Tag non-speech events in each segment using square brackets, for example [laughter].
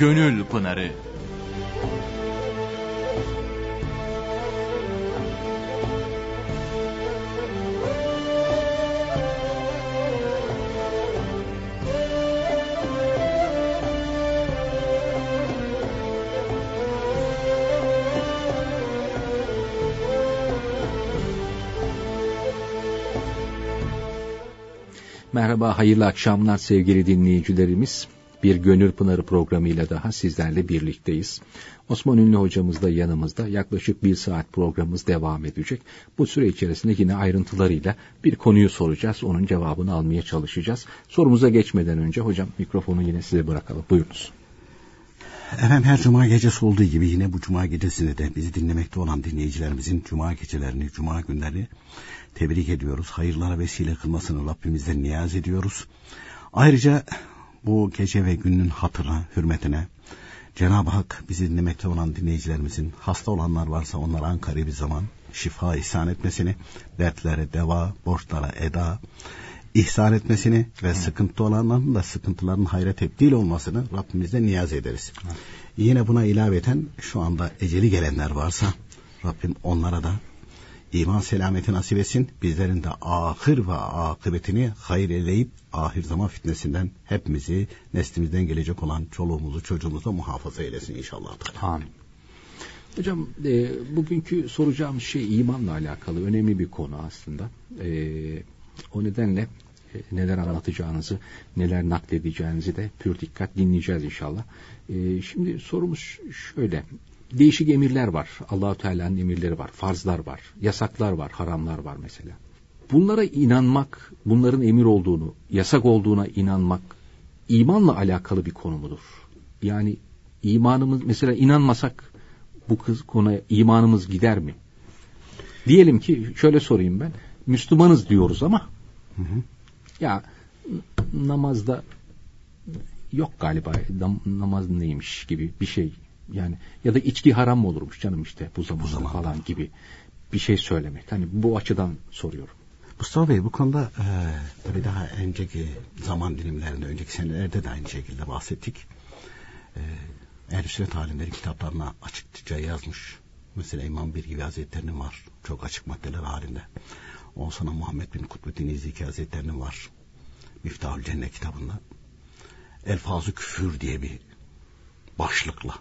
Gönül Pınarı Merhaba, hayırlı akşamlar sevgili dinleyicilerimiz. Bir Gönül Pınarı programıyla daha sizlerle birlikteyiz. Osman Ünlü hocamız da yanımızda. Yaklaşık bir saat programımız devam edecek. Bu süre içerisinde yine ayrıntılarıyla bir konuyu soracağız. Onun cevabını almaya çalışacağız. Sorumuza geçmeden önce hocam mikrofonu yine size bırakalım. Buyurunuz. Efendim her cuma gecesi olduğu gibi yine bu cuma gecesinde de bizi dinlemekte olan dinleyicilerimizin cuma gecelerini, cuma günlerini tebrik ediyoruz. Hayırlara vesile kılmasını Rabbimizden niyaz ediyoruz. Ayrıca bu gece ve günün hatırına, hürmetine Cenab-ı Hak bizi dinlemekte olan dinleyicilerimizin hasta olanlar varsa onlara Ankara bir zaman şifa ihsan etmesini, dertlere deva, borçlara eda, ihsan etmesini ve sıkıntı olanların da sıkıntıların hayra tebdil olmasını Rabbimizden niyaz ederiz. Hı. Yine buna ilaveten şu anda eceli gelenler varsa Rabbim onlara da iman selameti nasip etsin. Bizlerin de ahir ve akıbetini hayır eleyip ahir zaman fitnesinden hepimizi neslimizden gelecek olan çoluğumuzu çocuğumuzu muhafaza eylesin inşallah. Amin. Hocam e, bugünkü soracağım şey imanla alakalı önemli bir konu aslında. E, o nedenle e, neler anlatacağınızı, neler nakledeceğinizi de pür dikkat dinleyeceğiz inşallah. E, şimdi sorumuz şöyle değişik emirler var. Allahu Teala'nın emirleri var, farzlar var, yasaklar var, haramlar var mesela. Bunlara inanmak, bunların emir olduğunu, yasak olduğuna inanmak imanla alakalı bir konu mudur? Yani imanımız mesela inanmasak bu kız konuya imanımız gider mi? Diyelim ki şöyle sorayım ben. Müslümanız diyoruz ama hı hı. ya namazda yok galiba namaz neymiş gibi bir şey yani ya da içki haram mı olurmuş canım işte bu zaman, bu zaman falan gibi bir şey söylemek. Hani bu açıdan soruyorum. Mustafa Bey bu konuda e, tabii daha önceki zaman dilimlerinde, önceki senelerde de aynı şekilde bahsettik. E, Ehl-i Sünnet alimleri kitaplarına açıkça yazmış. Mesela İmam Bir gibi Hazretleri'nin var. Çok açık maddeler halinde. Ondan sonra Muhammed bin Kutbuddin İzliki Hazretleri'nin var. Miftahül Cennet kitabında. Elfazı Küfür diye bir başlıkla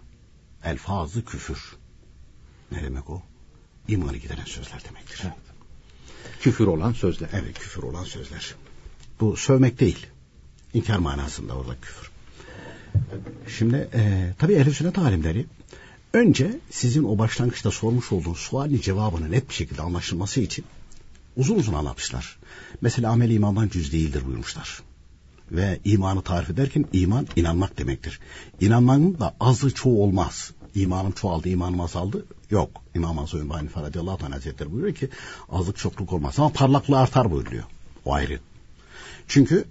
Elfazı küfür. Ne demek o? İmanı gideren sözler demektir. Evet. Küfür olan sözler. Evet küfür olan sözler. Bu sövmek değil. İnkar manasında orada küfür. Şimdi e, tabii ehl sünnet alimleri önce sizin o başlangıçta sormuş olduğunuz sualin cevabını net bir şekilde anlaşılması için uzun uzun anlatmışlar. Mesela amel imandan cüz değildir buyurmuşlar. Ve imanı tarif ederken iman inanmak demektir. İnanmanın da azı çoğu olmaz. İmanım çoğaldı, imanım azaldı. Yok. İmam Azam İbn Hanife radıyallahu anh hazretleri buyuruyor ki azlık çokluk olmaz ama parlaklığı artar buyuruyor. O ayrı. Çünkü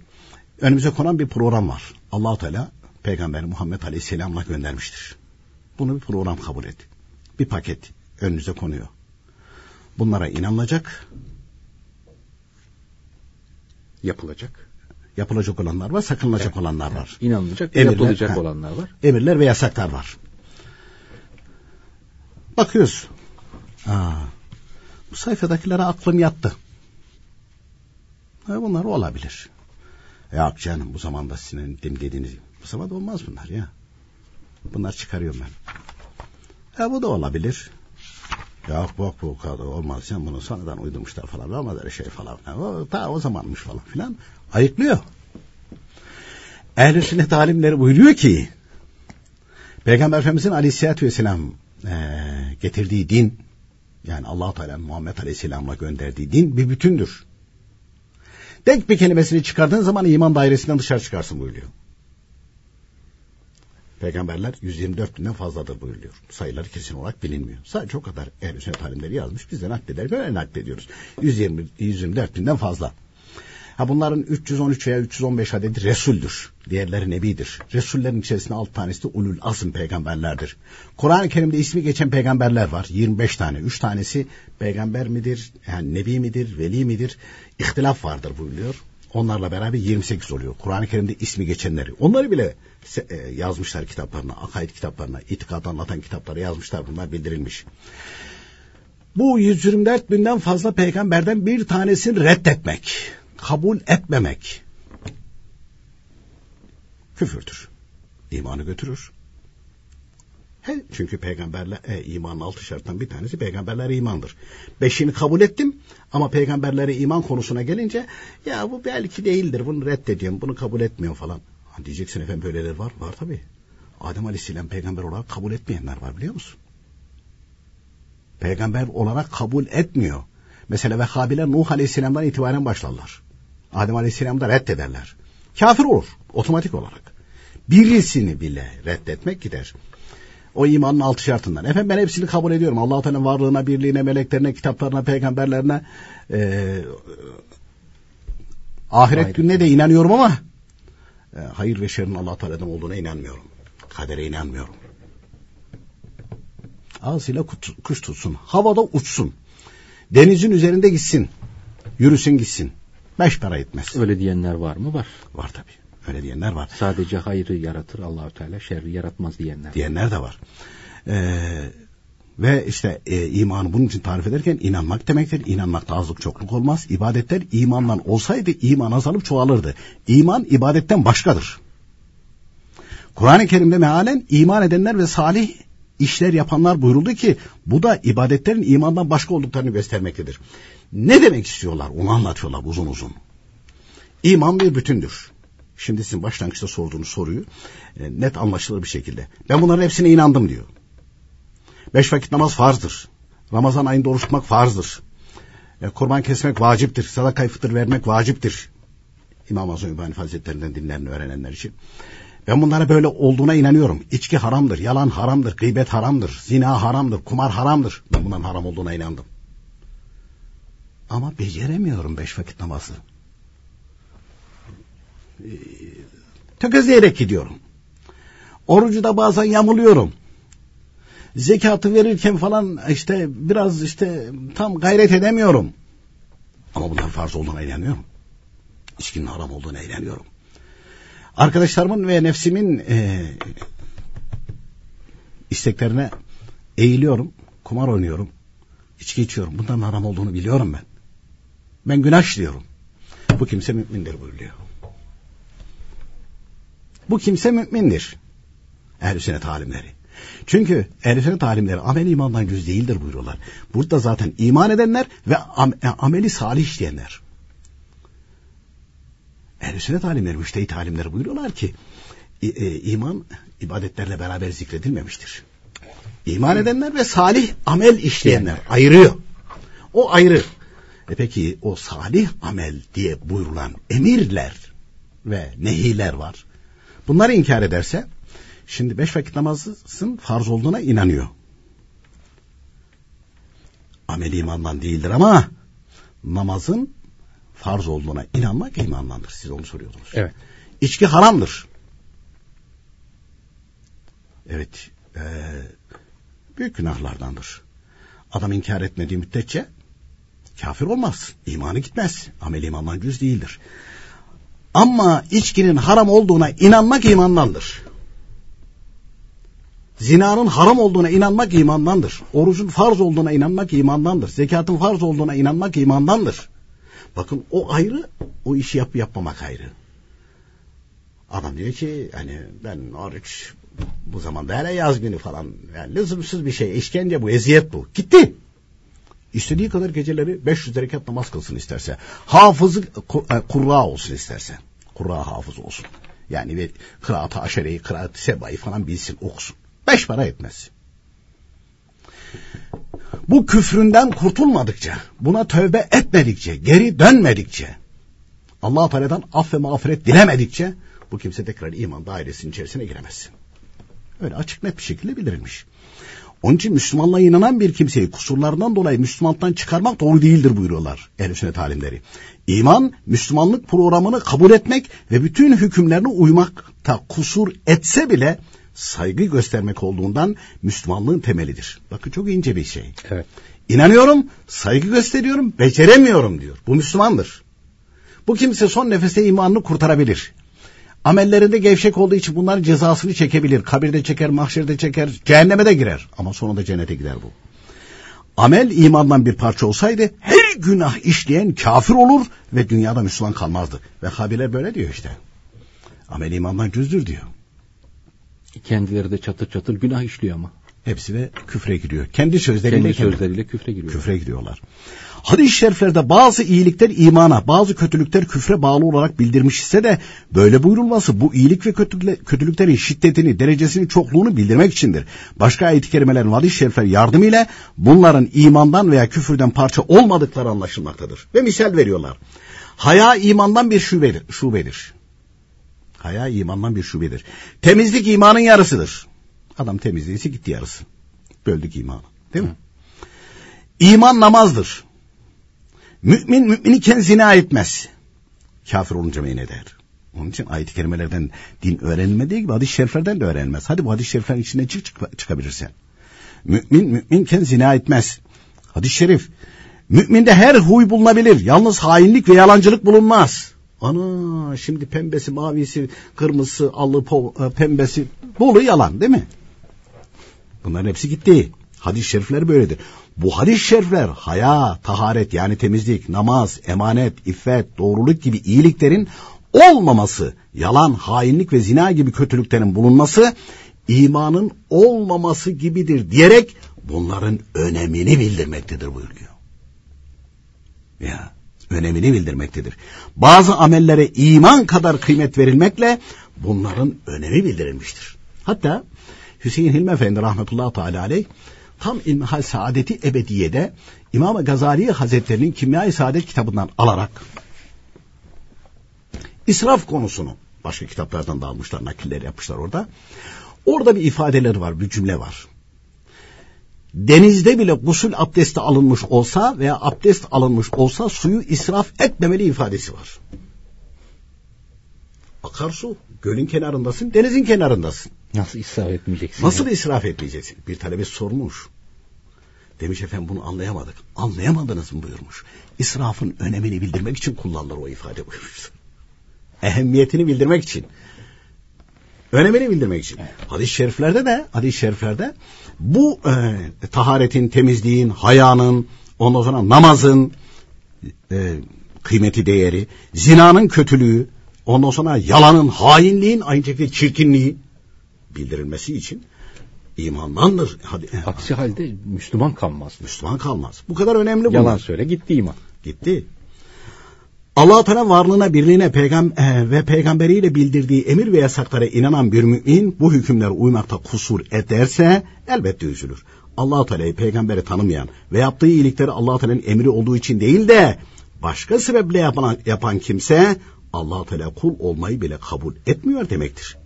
önümüze konan bir program var. Allahu Teala Peygamber Muhammed Aleyhisselam'la göndermiştir. Bunu bir program kabul et. Bir paket önünüze konuyor. Bunlara inanılacak. Yapılacak yapılacak olanlar var, sakınılacak evet. olanlar var. İnanılacak ve yapılacak ha, olanlar var. Emirler ve yasaklar var. Bakıyoruz. Aa, bu sayfadakilere aklım yattı. Ha, bunlar olabilir. Ya canım bu zamanda sizin dediğiniz bu zamanda olmaz bunlar ya. Bunlar çıkarıyorum ben. Ya bu da olabilir. Ya bak bu kadar olmaz ya bunu sonradan uydurmuşlar falan olmaz öyle şey falan. O, ta o zamanmış falan filan. Ayıklıyor. Ehl-i sünnet alimleri buyuruyor ki Peygamber Efendimizin aleyhissalatü vesselam e, getirdiği din yani allah Teala Muhammed Aleyhisselam'la gönderdiği din bir bütündür. Tek bir kelimesini çıkardığın zaman iman dairesinden dışarı çıkarsın buyuruyor. Peygamberler 124 binden fazladır buyuruyor. Sayıları kesin olarak bilinmiyor. Sadece o kadar ehl sünnet alimleri yazmış. Biz de nakleder böyle naklediyoruz. 120, 124 binden fazla. Ha bunların 313 veya 315 adedi Resul'dür. Diğerleri Nebidir. Resullerin içerisinde 6 tanesi de ulul azm peygamberlerdir. Kur'an-ı Kerim'de ismi geçen peygamberler var. 25 tane. 3 tanesi peygamber midir? Yani Nebi midir? Veli midir? İhtilaf vardır buyuruyor. Onlarla beraber 28 oluyor. Kur'an-ı Kerim'de ismi geçenleri. Onları bile e, yazmışlar kitaplarına, akaid kitaplarına, itikat anlatan kitaplara yazmışlar. Bunlar bildirilmiş. Bu 124 binden fazla peygamberden bir tanesini reddetmek, kabul etmemek küfürdür. İmanı götürür. He, çünkü peygamberler e, imanın altı şarttan bir tanesi peygamberlere imandır. Beşini kabul ettim ama peygamberlere iman konusuna gelince ya bu belki değildir bunu reddediyorum bunu kabul etmiyorum falan. Ha, diyeceksin efendim böyleler var. Var tabi. Adem Aleyhisselam peygamber olarak kabul etmeyenler var biliyor musun? Peygamber olarak kabul etmiyor. Mesela Vehhabiler Nuh Aleyhisselam'dan itibaren başlarlar. Adem Aleyhisselam'ı da reddederler. Kafir olur otomatik olarak. Birisini bile reddetmek gider. O imanın altı şartından. Efendim ben hepsini kabul ediyorum. Allah-u Teala'nın varlığına, birliğine, meleklerine, kitaplarına, peygamberlerine, e, ahiret Hayır. gününe de inanıyorum ama e, hayır ve şerrin Allah Teala'dan olduğuna inanmıyorum. Kadere inanmıyorum. Ağzıyla kuş tutsun. Havada uçsun. Denizin üzerinde gitsin. Yürüsün gitsin. Beş para etmez. Öyle diyenler var mı? Var. Var tabii. Öyle diyenler var. Sadece hayrı yaratır Allahü Teala, şerri yaratmaz diyenler. Diyenler de var. Ee, ve işte e, imanı bunun için tarif ederken inanmak demektir. İnanmakta azlık çokluk olmaz. İbadetler imandan olsaydı iman azalıp çoğalırdı. İman ibadetten başkadır. Kur'an-ı Kerim'de mealen iman edenler ve salih işler yapanlar buyuruldu ki bu da ibadetlerin imandan başka olduklarını göstermektedir. Ne demek istiyorlar onu anlatıyorlar uzun uzun. İman bir bütündür. Şimdi sizin başlangıçta sorduğunuz soruyu e, net anlaşılır bir şekilde. Ben bunların hepsine inandım diyor. Beş vakit namaz farzdır. Ramazan ayında oruç tutmak farzdır. E, kurban kesmek vaciptir. Sadaka fıtır vermek vaciptir. İmam Azam İbrahim Hazretlerinden dinlerini öğrenenler için. Ben bunlara böyle olduğuna inanıyorum. İçki haramdır, yalan haramdır, gıybet haramdır, zina haramdır, kumar haramdır. Ben bunların haram olduğuna inandım. Ama beceremiyorum beş vakit namazı. Ee, tökezleyerek gidiyorum. Orucu da bazen yamuluyorum. Zekatı verirken falan işte biraz işte tam gayret edemiyorum. Ama bunlar farz olduğuna inanıyorum. İçkinin haram olduğuna inanıyorum. Arkadaşlarımın ve nefsimin e, isteklerine eğiliyorum. Kumar oynuyorum. İçki içiyorum. Bunların haram olduğunu biliyorum ben. Ben günah diyorum. Bu kimse mümindir buyuruyor. Bu kimse mümindir. Ehl-i sünnet alimleri. Çünkü ehl-i sünnet alimleri amel imandan yüz değildir buyuruyorlar. Burada zaten iman edenler ve am e, ameli salih işleyenler. Ehl-i sünnet alimleri, müştehit alimleri buyuruyorlar ki e, e, iman ibadetlerle beraber zikredilmemiştir. İman edenler ve salih amel işleyenler ayırıyor. O ayrı. E peki o salih amel diye buyurulan emirler ve nehiler var. Bunları inkar ederse şimdi beş vakit namazın farz olduğuna inanıyor. Ameli imandan değildir ama namazın farz olduğuna inanmak imandandır. Siz onu soruyordunuz. Evet. İçki haramdır. Evet. E, büyük günahlardandır. Adam inkar etmediği müddetçe kafir olmaz. İmanı gitmez. Amel imandan cüz değildir. Ama içkinin haram olduğuna inanmak imandandır. Zinanın haram olduğuna inanmak imandandır. Orucun farz olduğuna inanmak imandandır. Zekatın farz olduğuna inanmak imandandır. Bakın o ayrı, o işi yap yapmamak ayrı. Adam diyor ki hani ben oruç bu zamanda hele yaz günü falan yani lüzumsuz bir şey işkence bu eziyet bu gitti. İstediği kadar geceleri 500 rekat namaz kılsın isterse. Hafızı e, kurra olsun isterse. Kurra hafız olsun. Yani ve kıraat-ı aşereyi, kıraat-ı sebayı falan bilsin, okusun. Beş para etmez. Bu küfründen kurtulmadıkça, buna tövbe etmedikçe, geri dönmedikçe, Allah Teala'dan af ve mağfiret dilemedikçe bu kimse tekrar iman dairesinin içerisine giremez. Öyle açık net bir şekilde bildirilmiş. Onun için Müslümanlığa inanan bir kimseyi kusurlarından dolayı Müslümanlıktan çıkarmak doğru değildir buyuruyorlar ehl sünnet alimleri. İman, Müslümanlık programını kabul etmek ve bütün hükümlerine uymakta kusur etse bile saygı göstermek olduğundan Müslümanlığın temelidir. Bakın çok ince bir şey. Evet. İnanıyorum, saygı gösteriyorum, beceremiyorum diyor. Bu Müslümandır. Bu kimse son nefeste imanını kurtarabilir. Amellerinde gevşek olduğu için bunların cezasını çekebilir. Kabirde çeker, mahşerde çeker, cehenneme de girer. Ama sonunda cennete gider bu. Amel imandan bir parça olsaydı her günah işleyen kafir olur ve dünyada Müslüman kalmazdı. Ve Habiler böyle diyor işte. Amel imandan cüzdür diyor. Kendileri de çatır çatır günah işliyor ama. Hepsi de küfre giriyor. Kendi sözleriyle, kendi sözleriyle küfre giriyor. Küfre giriyorlar. Hadis-i şeriflerde bazı iyilikler imana, bazı kötülükler küfre bağlı olarak bildirmiş ise de böyle buyurulması bu iyilik ve kötülüklerin şiddetini, derecesini, çokluğunu bildirmek içindir. Başka ayet-i kerimelerin hadis-i şerifler yardımıyla bunların imandan veya küfürden parça olmadıkları anlaşılmaktadır. Ve misal veriyorlar. Haya imandan bir şubedir. şubedir. Haya imandan bir şubedir. Temizlik imanın yarısıdır. Adam temizliyse gitti yarısı. Böldük imanı. Değil mi? İman namazdır. Mümin mümin iken zina etmez. Kafir olunca men eder. Onun için ayet-i kerimelerden din öğrenilmediği gibi hadis-i şeriflerden de öğrenilmez. Hadi bu hadis-i şeriflerin içine çık, çık çıkabilirsen. Mümin müminken zina etmez. Hadis-i şerif. Müminde her huy bulunabilir. Yalnız hainlik ve yalancılık bulunmaz. Ana şimdi pembesi, mavisi, kırmızısı, allı, e, pembesi. Bolu yalan değil mi? Bunların hepsi gitti. Hadis-i şerifler böyledir. Bu hadis-i şerifler haya, taharet yani temizlik, namaz, emanet, iffet, doğruluk gibi iyiliklerin olmaması, yalan, hainlik ve zina gibi kötülüklerin bulunması imanın olmaması gibidir diyerek bunların önemini bildirmektedir buyuruyor. Ya önemini bildirmektedir. Bazı amellere iman kadar kıymet verilmekle bunların önemi bildirilmiştir. Hatta Hüseyin Hilmi Efendi rahmetullahi teala aleyh tam İlmihal Saadeti Ebediye'de İmam Gazali Hazretleri'nin Kimya-i Saadet kitabından alarak israf konusunu başka kitaplardan da almışlar, nakiller yapmışlar orada. Orada bir ifadeler var, bir cümle var. Denizde bile gusül abdesti alınmış olsa veya abdest alınmış olsa suyu israf etmemeli ifadesi var. Akarsu, gölün kenarındasın, denizin kenarındasın. Nasıl israf etmeyeceksin? Nasıl ya? israf etmeyeceksin? Bir talebe sormuş. Demiş efendim bunu anlayamadık. Anlayamadınız mı buyurmuş. İsrafın önemini bildirmek için kullanılır o ifade [laughs] buyurmuş. Ehemmiyetini bildirmek için. Önemini bildirmek için. Evet. Hadis-i şeriflerde de, hadis-i şeriflerde bu e, taharetin, temizliğin, hayanın, ondan sonra namazın e, kıymeti, değeri, zinanın kötülüğü, ondan sonra yalanın, hainliğin, aynı şekilde çirkinliği, bildirilmesi için imandandır. Hadi, Aksi halde Müslüman kalmaz. Müslüman kalmaz. Bu kadar önemli bu. Yalan söyle gitti iman. Gitti. Allah Teala varlığına, birliğine peygam e, ve peygamberiyle bildirdiği emir ve yasaklara inanan bir mümin bu hükümlere uymakta kusur ederse elbette üzülür. Allah Teala'yı peygamberi tanımayan ve yaptığı iyilikleri Allah Teala'nın emri olduğu için değil de başka sebeple yapan, yapan kimse Allah Teala kul olmayı bile kabul etmiyor demektir.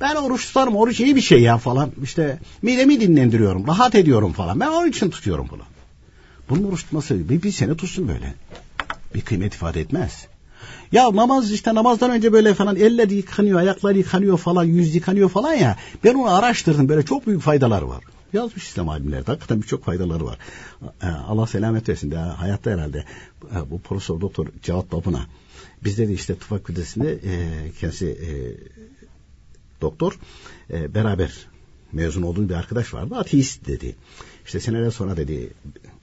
Ben oruç tutarım. Oruç iyi bir şey ya falan. İşte midemi dinlendiriyorum. Rahat ediyorum falan. Ben onun için tutuyorum bunu. Bunun oruç tutması bir, bir sene tutsun böyle. Bir kıymet ifade etmez. Ya namaz işte namazdan önce böyle falan eller yıkanıyor, ayaklar yıkanıyor falan, yüz yıkanıyor falan ya. Ben onu araştırdım. Böyle çok büyük faydalar var. Yazmış İslam alimleri. Hakikaten birçok faydaları var. Ee, Allah selamet versin. Daha hayatta herhalde bu Profesör Doktor Cevat Babına. Bizde de işte tıp fakültesinde e, kendisi e, doktor e, beraber mezun olduğu bir arkadaş vardı. Ateist dedi. İşte seneler sonra dedi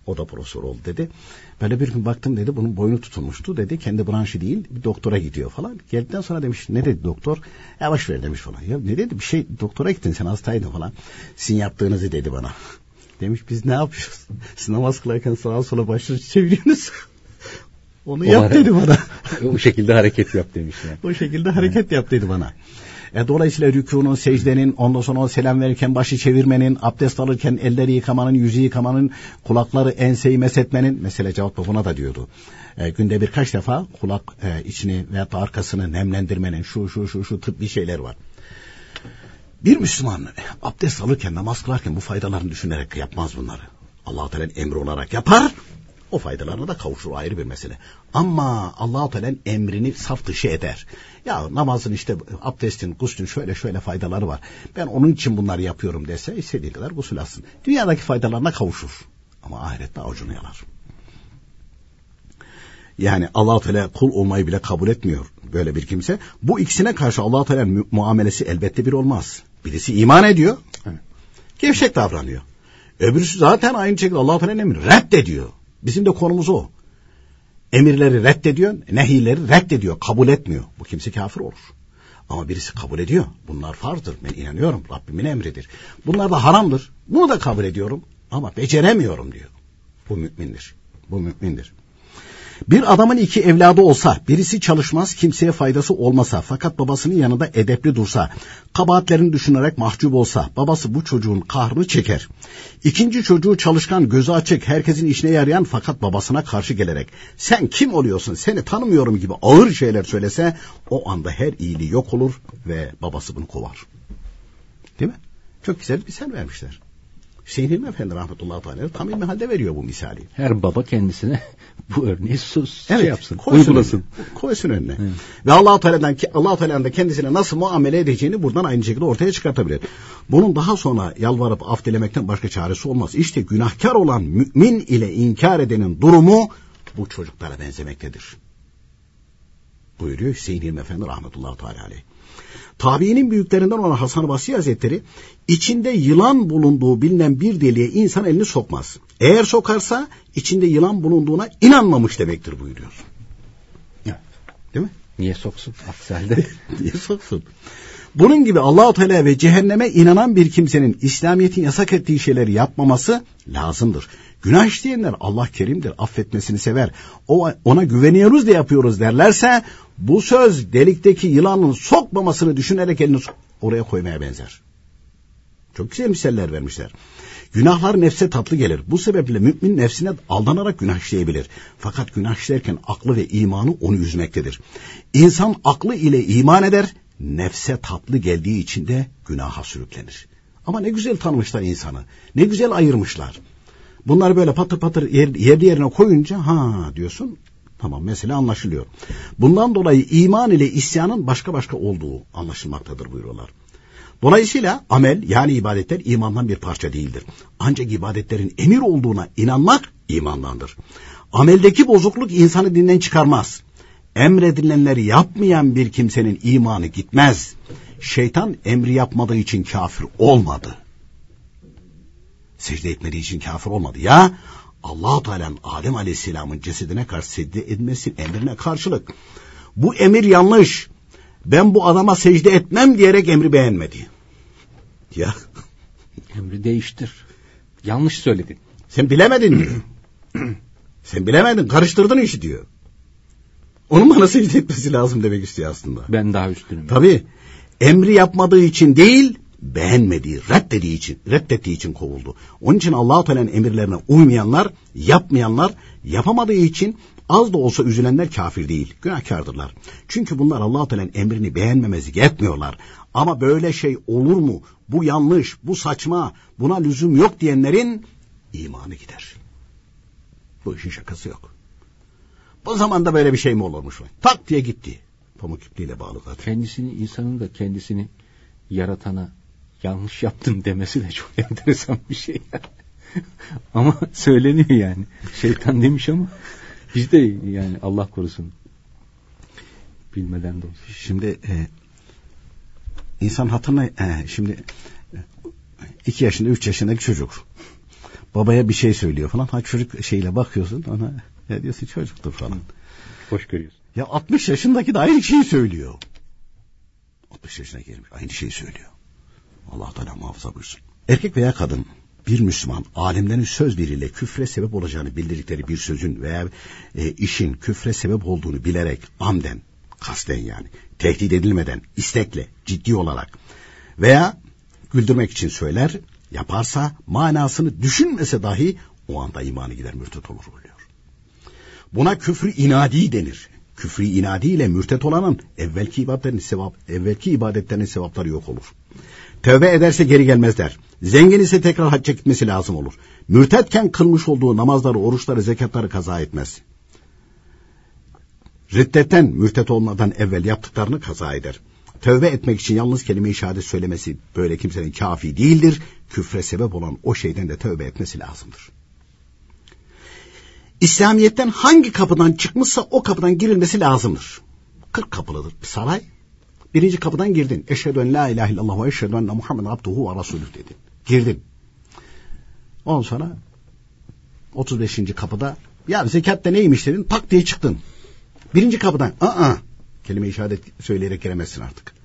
o da profesör oldu dedi. Böyle bir gün baktım dedi bunun boynu tutulmuştu dedi. Kendi branşı değil bir doktora gidiyor falan. Geldikten sonra demiş ne dedi doktor? Yavaş ver demiş falan. Ya ne dedi bir şey doktora gittin sen hastaydın falan. Sizin yaptığınızı dedi bana. Demiş biz ne yapıyoruz? [laughs] Siz namaz kılarken sağa sola başını çeviriyorsunuz. [laughs] Onu o yap dedi bana. [laughs] o şekilde hareket yap demiş yani. o şekilde hareket yap dedi bana. E, dolayısıyla rükunun, secdenin, ondan sonra selam verirken başı çevirmenin, abdest alırken elleri yıkamanın, yüzü yıkamanın, kulakları enseyi mesetmenin, mesela Cevat buna da diyordu. E, günde birkaç defa kulak e, içini veya da arkasını nemlendirmenin şu şu şu şu tıbbi şeyler var. Bir Müslüman abdest alırken, namaz kılarken bu faydalarını düşünerek yapmaz bunları. Allah Teala'nın emri olarak yapar o faydalarına da kavuşur ayrı bir mesele. Ama Allah-u Teala'nın emrini saf dışı eder. Ya namazın işte abdestin, guslün şöyle şöyle faydaları var. Ben onun için bunları yapıyorum dese istediği kadar gusül alsın. Dünyadaki faydalarına kavuşur. Ama ahirette avucunu yalar. yani allah Teala kul olmayı bile kabul etmiyor böyle bir kimse. Bu ikisine karşı allah Teala'nın muamelesi elbette bir olmaz. Birisi iman ediyor, gevşek davranıyor. Öbürüsü zaten aynı şekilde allah Teala'nın emri reddediyor. Bizim de konumuz o. Emirleri reddediyor, nehileri reddediyor, kabul etmiyor. Bu kimse kafir olur. Ama birisi kabul ediyor. Bunlar farzdır. Ben inanıyorum. Rabbimin emridir. Bunlar da haramdır. Bunu da kabul ediyorum. Ama beceremiyorum diyor. Bu mümindir. Bu mümindir. Bir adamın iki evladı olsa, birisi çalışmaz, kimseye faydası olmasa, fakat babasının yanında edepli dursa, kabahatlerini düşünerek mahcup olsa, babası bu çocuğun kahrını çeker. İkinci çocuğu çalışkan, gözü açık, herkesin işine yarayan fakat babasına karşı gelerek, sen kim oluyorsun, seni tanımıyorum gibi ağır şeyler söylese, o anda her iyiliği yok olur ve babası bunu kovar. Değil mi? Çok güzel bir misal vermişler. Hüseyin Hilmi Efendi rahmetullahi teala tam ilmi halde veriyor bu misali. Her baba kendisine [laughs] bu örneği sus evet, şey yapsın, koysun uygulasın. Önüne, koysun önüne. Evet. Ve Allah Teala'dan Allah Teala'nın da kendisine nasıl muamele edeceğini buradan aynı şekilde ortaya çıkartabilir. Bunun daha sonra yalvarıp af dilemekten başka çaresi olmaz. İşte günahkar olan mümin ile inkar edenin durumu bu çocuklara benzemektedir. Buyuruyor Hüseyin Hilmi Efendi rahmetullahi aleyh. Tabiinin büyüklerinden olan Hasan Basri Hazretleri içinde yılan bulunduğu bilinen bir deliğe insan elini sokmaz. Eğer sokarsa içinde yılan bulunduğuna inanmamış demektir buyuruyor. Evet. Değil mi? Niye soksun? Aksi halde. [laughs] Niye soksun? Bunun gibi Allahu Teala ve cehenneme inanan bir kimsenin İslamiyet'in yasak ettiği şeyleri yapmaması lazımdır. Günah işleyenler Allah kerimdir, affetmesini sever. O ona güveniyoruz da yapıyoruz derlerse bu söz delikteki yılanın sokmamasını düşünerek elini oraya koymaya benzer. Çok güzel misaller vermişler. Günahlar nefse tatlı gelir. Bu sebeple mümin nefsine aldanarak günah işleyebilir. Fakat günah işlerken aklı ve imanı onu üzmektedir. İnsan aklı ile iman eder, nefse tatlı geldiği için de günaha sürüklenir. Ama ne güzel tanımışlar insanı. Ne güzel ayırmışlar. Bunları böyle patır patır yer, yerli yerine koyunca ha diyorsun Tamam mesele anlaşılıyor. Bundan dolayı iman ile isyanın başka başka olduğu anlaşılmaktadır buyuruyorlar. Dolayısıyla amel yani ibadetler imandan bir parça değildir. Ancak ibadetlerin emir olduğuna inanmak imandandır. Ameldeki bozukluk insanı dinden çıkarmaz. Emredilenleri yapmayan bir kimsenin imanı gitmez. Şeytan emri yapmadığı için kafir olmadı. Secde etmediği için kafir olmadı. Ya allah Teala'nın Adem Aleyhisselam'ın cesedine karşı secde edilmesi emrine karşılık. Bu emir yanlış. Ben bu adama secde etmem diyerek emri beğenmedi. Ya. Emri değiştir. Yanlış söyledin. Sen bilemedin diyor. Sen bilemedin karıştırdın işi diyor. Onun bana secde etmesi lazım demek istiyor aslında. Ben daha üstünüm. Tabii. Emri yapmadığı için değil, beğenmediği, reddettiği için, reddettiği için kovuldu. Onun için Allah-u Teala'nın emirlerine uymayanlar, yapmayanlar, yapamadığı için az da olsa üzülenler kafir değil, günahkardırlar. Çünkü bunlar Allah-u Teala'nın emrini beğenmemezlik etmiyorlar. Ama böyle şey olur mu? Bu yanlış, bu saçma, buna lüzum yok diyenlerin imanı gider. Bu işin şakası yok. Bu zamanda böyle bir şey mi olurmuş? Tak diye gitti. Pamuk ipliğiyle bağlı zaten. Kendisini, insanın da kendisini yaratana yanlış yaptım demesi de çok [laughs] enteresan bir şey. [laughs] ama söyleniyor yani. Şeytan demiş ama biz de yani Allah korusun bilmeden de olsun. Şimdi e, insan hatırına e, şimdi e, iki yaşında üç yaşındaki çocuk babaya bir şey söylüyor falan. Ha çocuk şeyle bakıyorsun ona ne diyorsun çocuktur falan. Hoş görüyorsun. Ya 60 yaşındaki de aynı şeyi söylüyor. 60 yaşına gelmiş aynı şeyi söylüyor. Allah Teala muhafaza buyursun. Erkek veya kadın bir Müslüman alimlerin söz biriyle küfre sebep olacağını bildirdikleri bir sözün veya e, işin küfre sebep olduğunu bilerek amden, kasten yani tehdit edilmeden, istekle, ciddi olarak veya güldürmek için söyler, yaparsa manasını düşünmese dahi o anda imanı gider mürtet olur oluyor. Buna küfrü inadi denir. Küfrü inadi ile mürtet olanın evvelki ibadetlerinin sevap, evvelki ibadetlerinin sevapları yok olur. Tövbe ederse geri gelmezler. Zengin ise tekrar hacca gitmesi lazım olur. Mürtetken kılmış olduğu namazları, oruçları, zekatları kaza etmez. Riddetten, mürtet olmadan evvel yaptıklarını kaza eder. Tövbe etmek için yalnız kelime-i şehadet söylemesi böyle kimsenin kafi değildir. Küfre sebep olan o şeyden de tövbe etmesi lazımdır. İslamiyet'ten hangi kapıdan çıkmışsa o kapıdan girilmesi lazımdır. 40 kapılıdır bir saray. Birinci kapıdan girdin. Eşhedü en la ilahe illallah ve eşhedü enne Muhammed abduhu ve rasulüh dedin. Girdin. Ondan sonra 35. kapıda ya zekat da neymiş dedin tak diye çıktın. Birinci kapıdan aa kelime işaret söyleyerek giremezsin artık.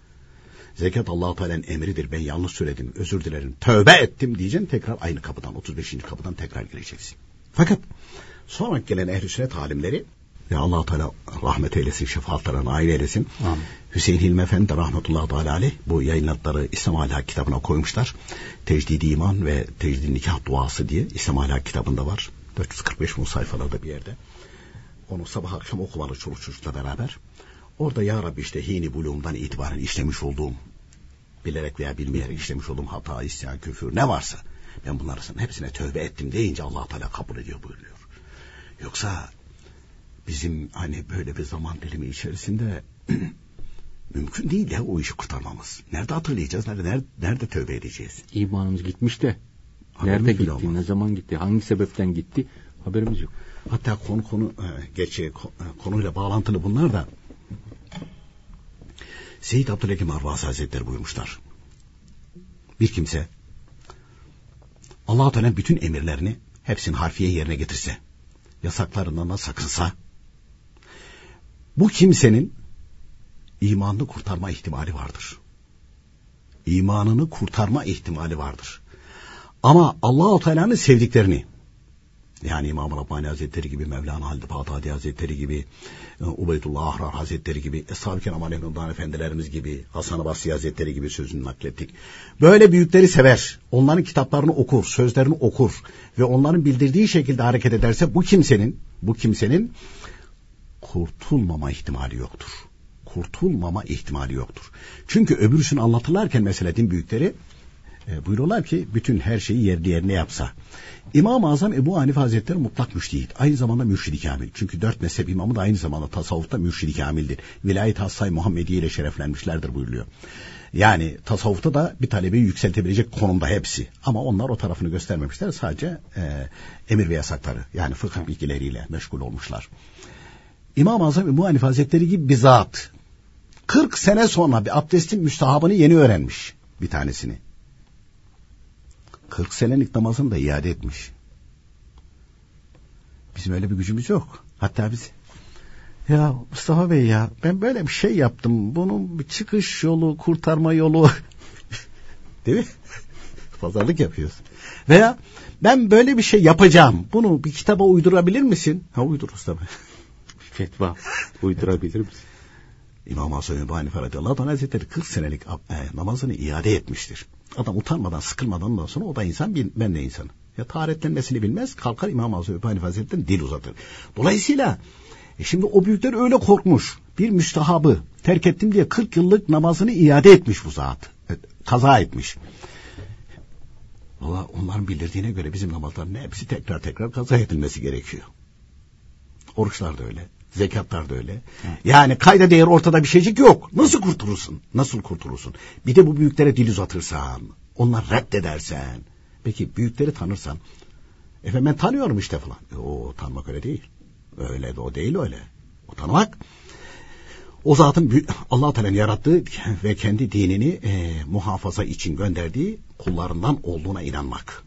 Zekat Allah-u Teala'nın emridir. Ben yanlış söyledim. Özür dilerim. Tövbe ettim diyeceksin. Tekrar aynı kapıdan 35. kapıdan tekrar gireceksin. Fakat sonra gelen ehl-i sünnet alimleri ya allah Teala rahmet eylesin, şefaatlerine nail eylesin. Amin. Hüseyin Hilmi Efendi de rahmetullahi teala aleyh bu yayınlatları İslam Ahlak kitabına koymuşlar. Tecdidi iman ve tecdidi nikah duası diye İslam Ahlak kitabında var. 445 mu sayfalarda bir yerde. Onu sabah akşam okumalı çoluk çocukla beraber. Orada ya Rabbi işte hini bulumdan itibaren işlemiş olduğum bilerek veya bilmeyerek işlemiş olduğum hata, isyan, küfür ne varsa ben bunların hepsine tövbe ettim deyince allah Teala kabul ediyor buyuruyor. Yoksa bizim hani böyle bir zaman dilimi içerisinde [clears throat] mümkün değil ya o işi kurtarmamız. Nerede hatırlayacağız? Nerede, nerede, tövbe edeceğiz? İmanımız gitmiş de nerede gitti, olmaz. ne zaman gitti, hangi sebepten gitti haberimiz yok. Hatta konu konu e, gerçi e, konuyla bağlantılı bunlar da Seyyid Abdülhakim Arvaz Hazretleri buyurmuşlar. Bir kimse Allah-u Teala bütün emirlerini hepsini harfiye yerine getirse, yasaklarından da sakınsa, bu kimsenin imanını kurtarma ihtimali vardır. İmanını kurtarma ihtimali vardır. Ama Allah-u Teala'nın sevdiklerini, yani İmam Rabbani Hazretleri gibi, Mevlana Halid Bağdadi Hazretleri gibi, e, Ubeydullah Ahrar Hazretleri gibi, Eshab-ı Kiram Efendilerimiz gibi, Hasan-ı Basri Hazretleri gibi sözünü naklettik. Böyle büyükleri sever, onların kitaplarını okur, sözlerini okur ve onların bildirdiği şekilde hareket ederse bu kimsenin, bu kimsenin kurtulmama ihtimali yoktur. Kurtulmama ihtimali yoktur. Çünkü öbürsünü anlatırlarken mesela din büyükleri e, buyuruyorlar ki bütün her şeyi yerli yerine yapsa. İmam-ı Azam Ebu Hanife Hazretleri mutlak müştehit. Aynı zamanda mürşidi kamil. Çünkü dört mezhep imamı da aynı zamanda tasavvufta mürşidi kamildir. Vilayet Hassay Muhammediye ile şereflenmişlerdir buyuruluyor. Yani tasavvufta da bir talebeyi yükseltebilecek konumda hepsi. Ama onlar o tarafını göstermemişler. Sadece e, emir ve yasakları yani fıkıh bilgileriyle meşgul olmuşlar. İmam-ı Azam Ebu Hanife Hazretleri gibi bir zat 40 sene sonra bir abdestin müstahabını yeni öğrenmiş bir tanesini. 40 senelik namazını da iade etmiş. Bizim öyle bir gücümüz yok. Hatta biz ya Mustafa Bey ya ben böyle bir şey yaptım. Bunun bir çıkış yolu, kurtarma yolu [laughs] değil mi? Pazarlık yapıyoruz. Veya ben böyle bir şey yapacağım. Bunu bir kitaba uydurabilir misin? Ha uydururuz tabii. [laughs] Fetva uydurabilir misin? İmam Hasan Ebu Hanife radıyallahu anh hazretleri 40 senelik e, namazını iade etmiştir. Adam utanmadan sıkılmadan ondan sonra o da insan ben de insanım. Ya taharetlenmesini bilmez kalkar İmam Azam Ebu Hanife dil uzatır. Dolayısıyla e şimdi o büyükler öyle korkmuş. Bir müstahabı terk ettim diye 40 yıllık namazını iade etmiş bu zat. Evet, kaza etmiş. Valla onların bildirdiğine göre bizim namazların hepsi tekrar tekrar kaza edilmesi gerekiyor. Oruçlar da öyle. Zekatlar da öyle. Yani kayda değer ortada bir şeycik yok. Nasıl kurtulursun? Nasıl kurtulursun? Bir de bu büyüklere dil uzatırsan, onlar reddedersen. Peki büyükleri tanırsan, efendim ben tanıyorum işte falan. E, o tanımak öyle değil. Öyle de o değil öyle. O tanımak o zatın Allah Teala'nın yarattığı ve kendi dinini e, muhafaza için gönderdiği kullarından olduğuna inanmak.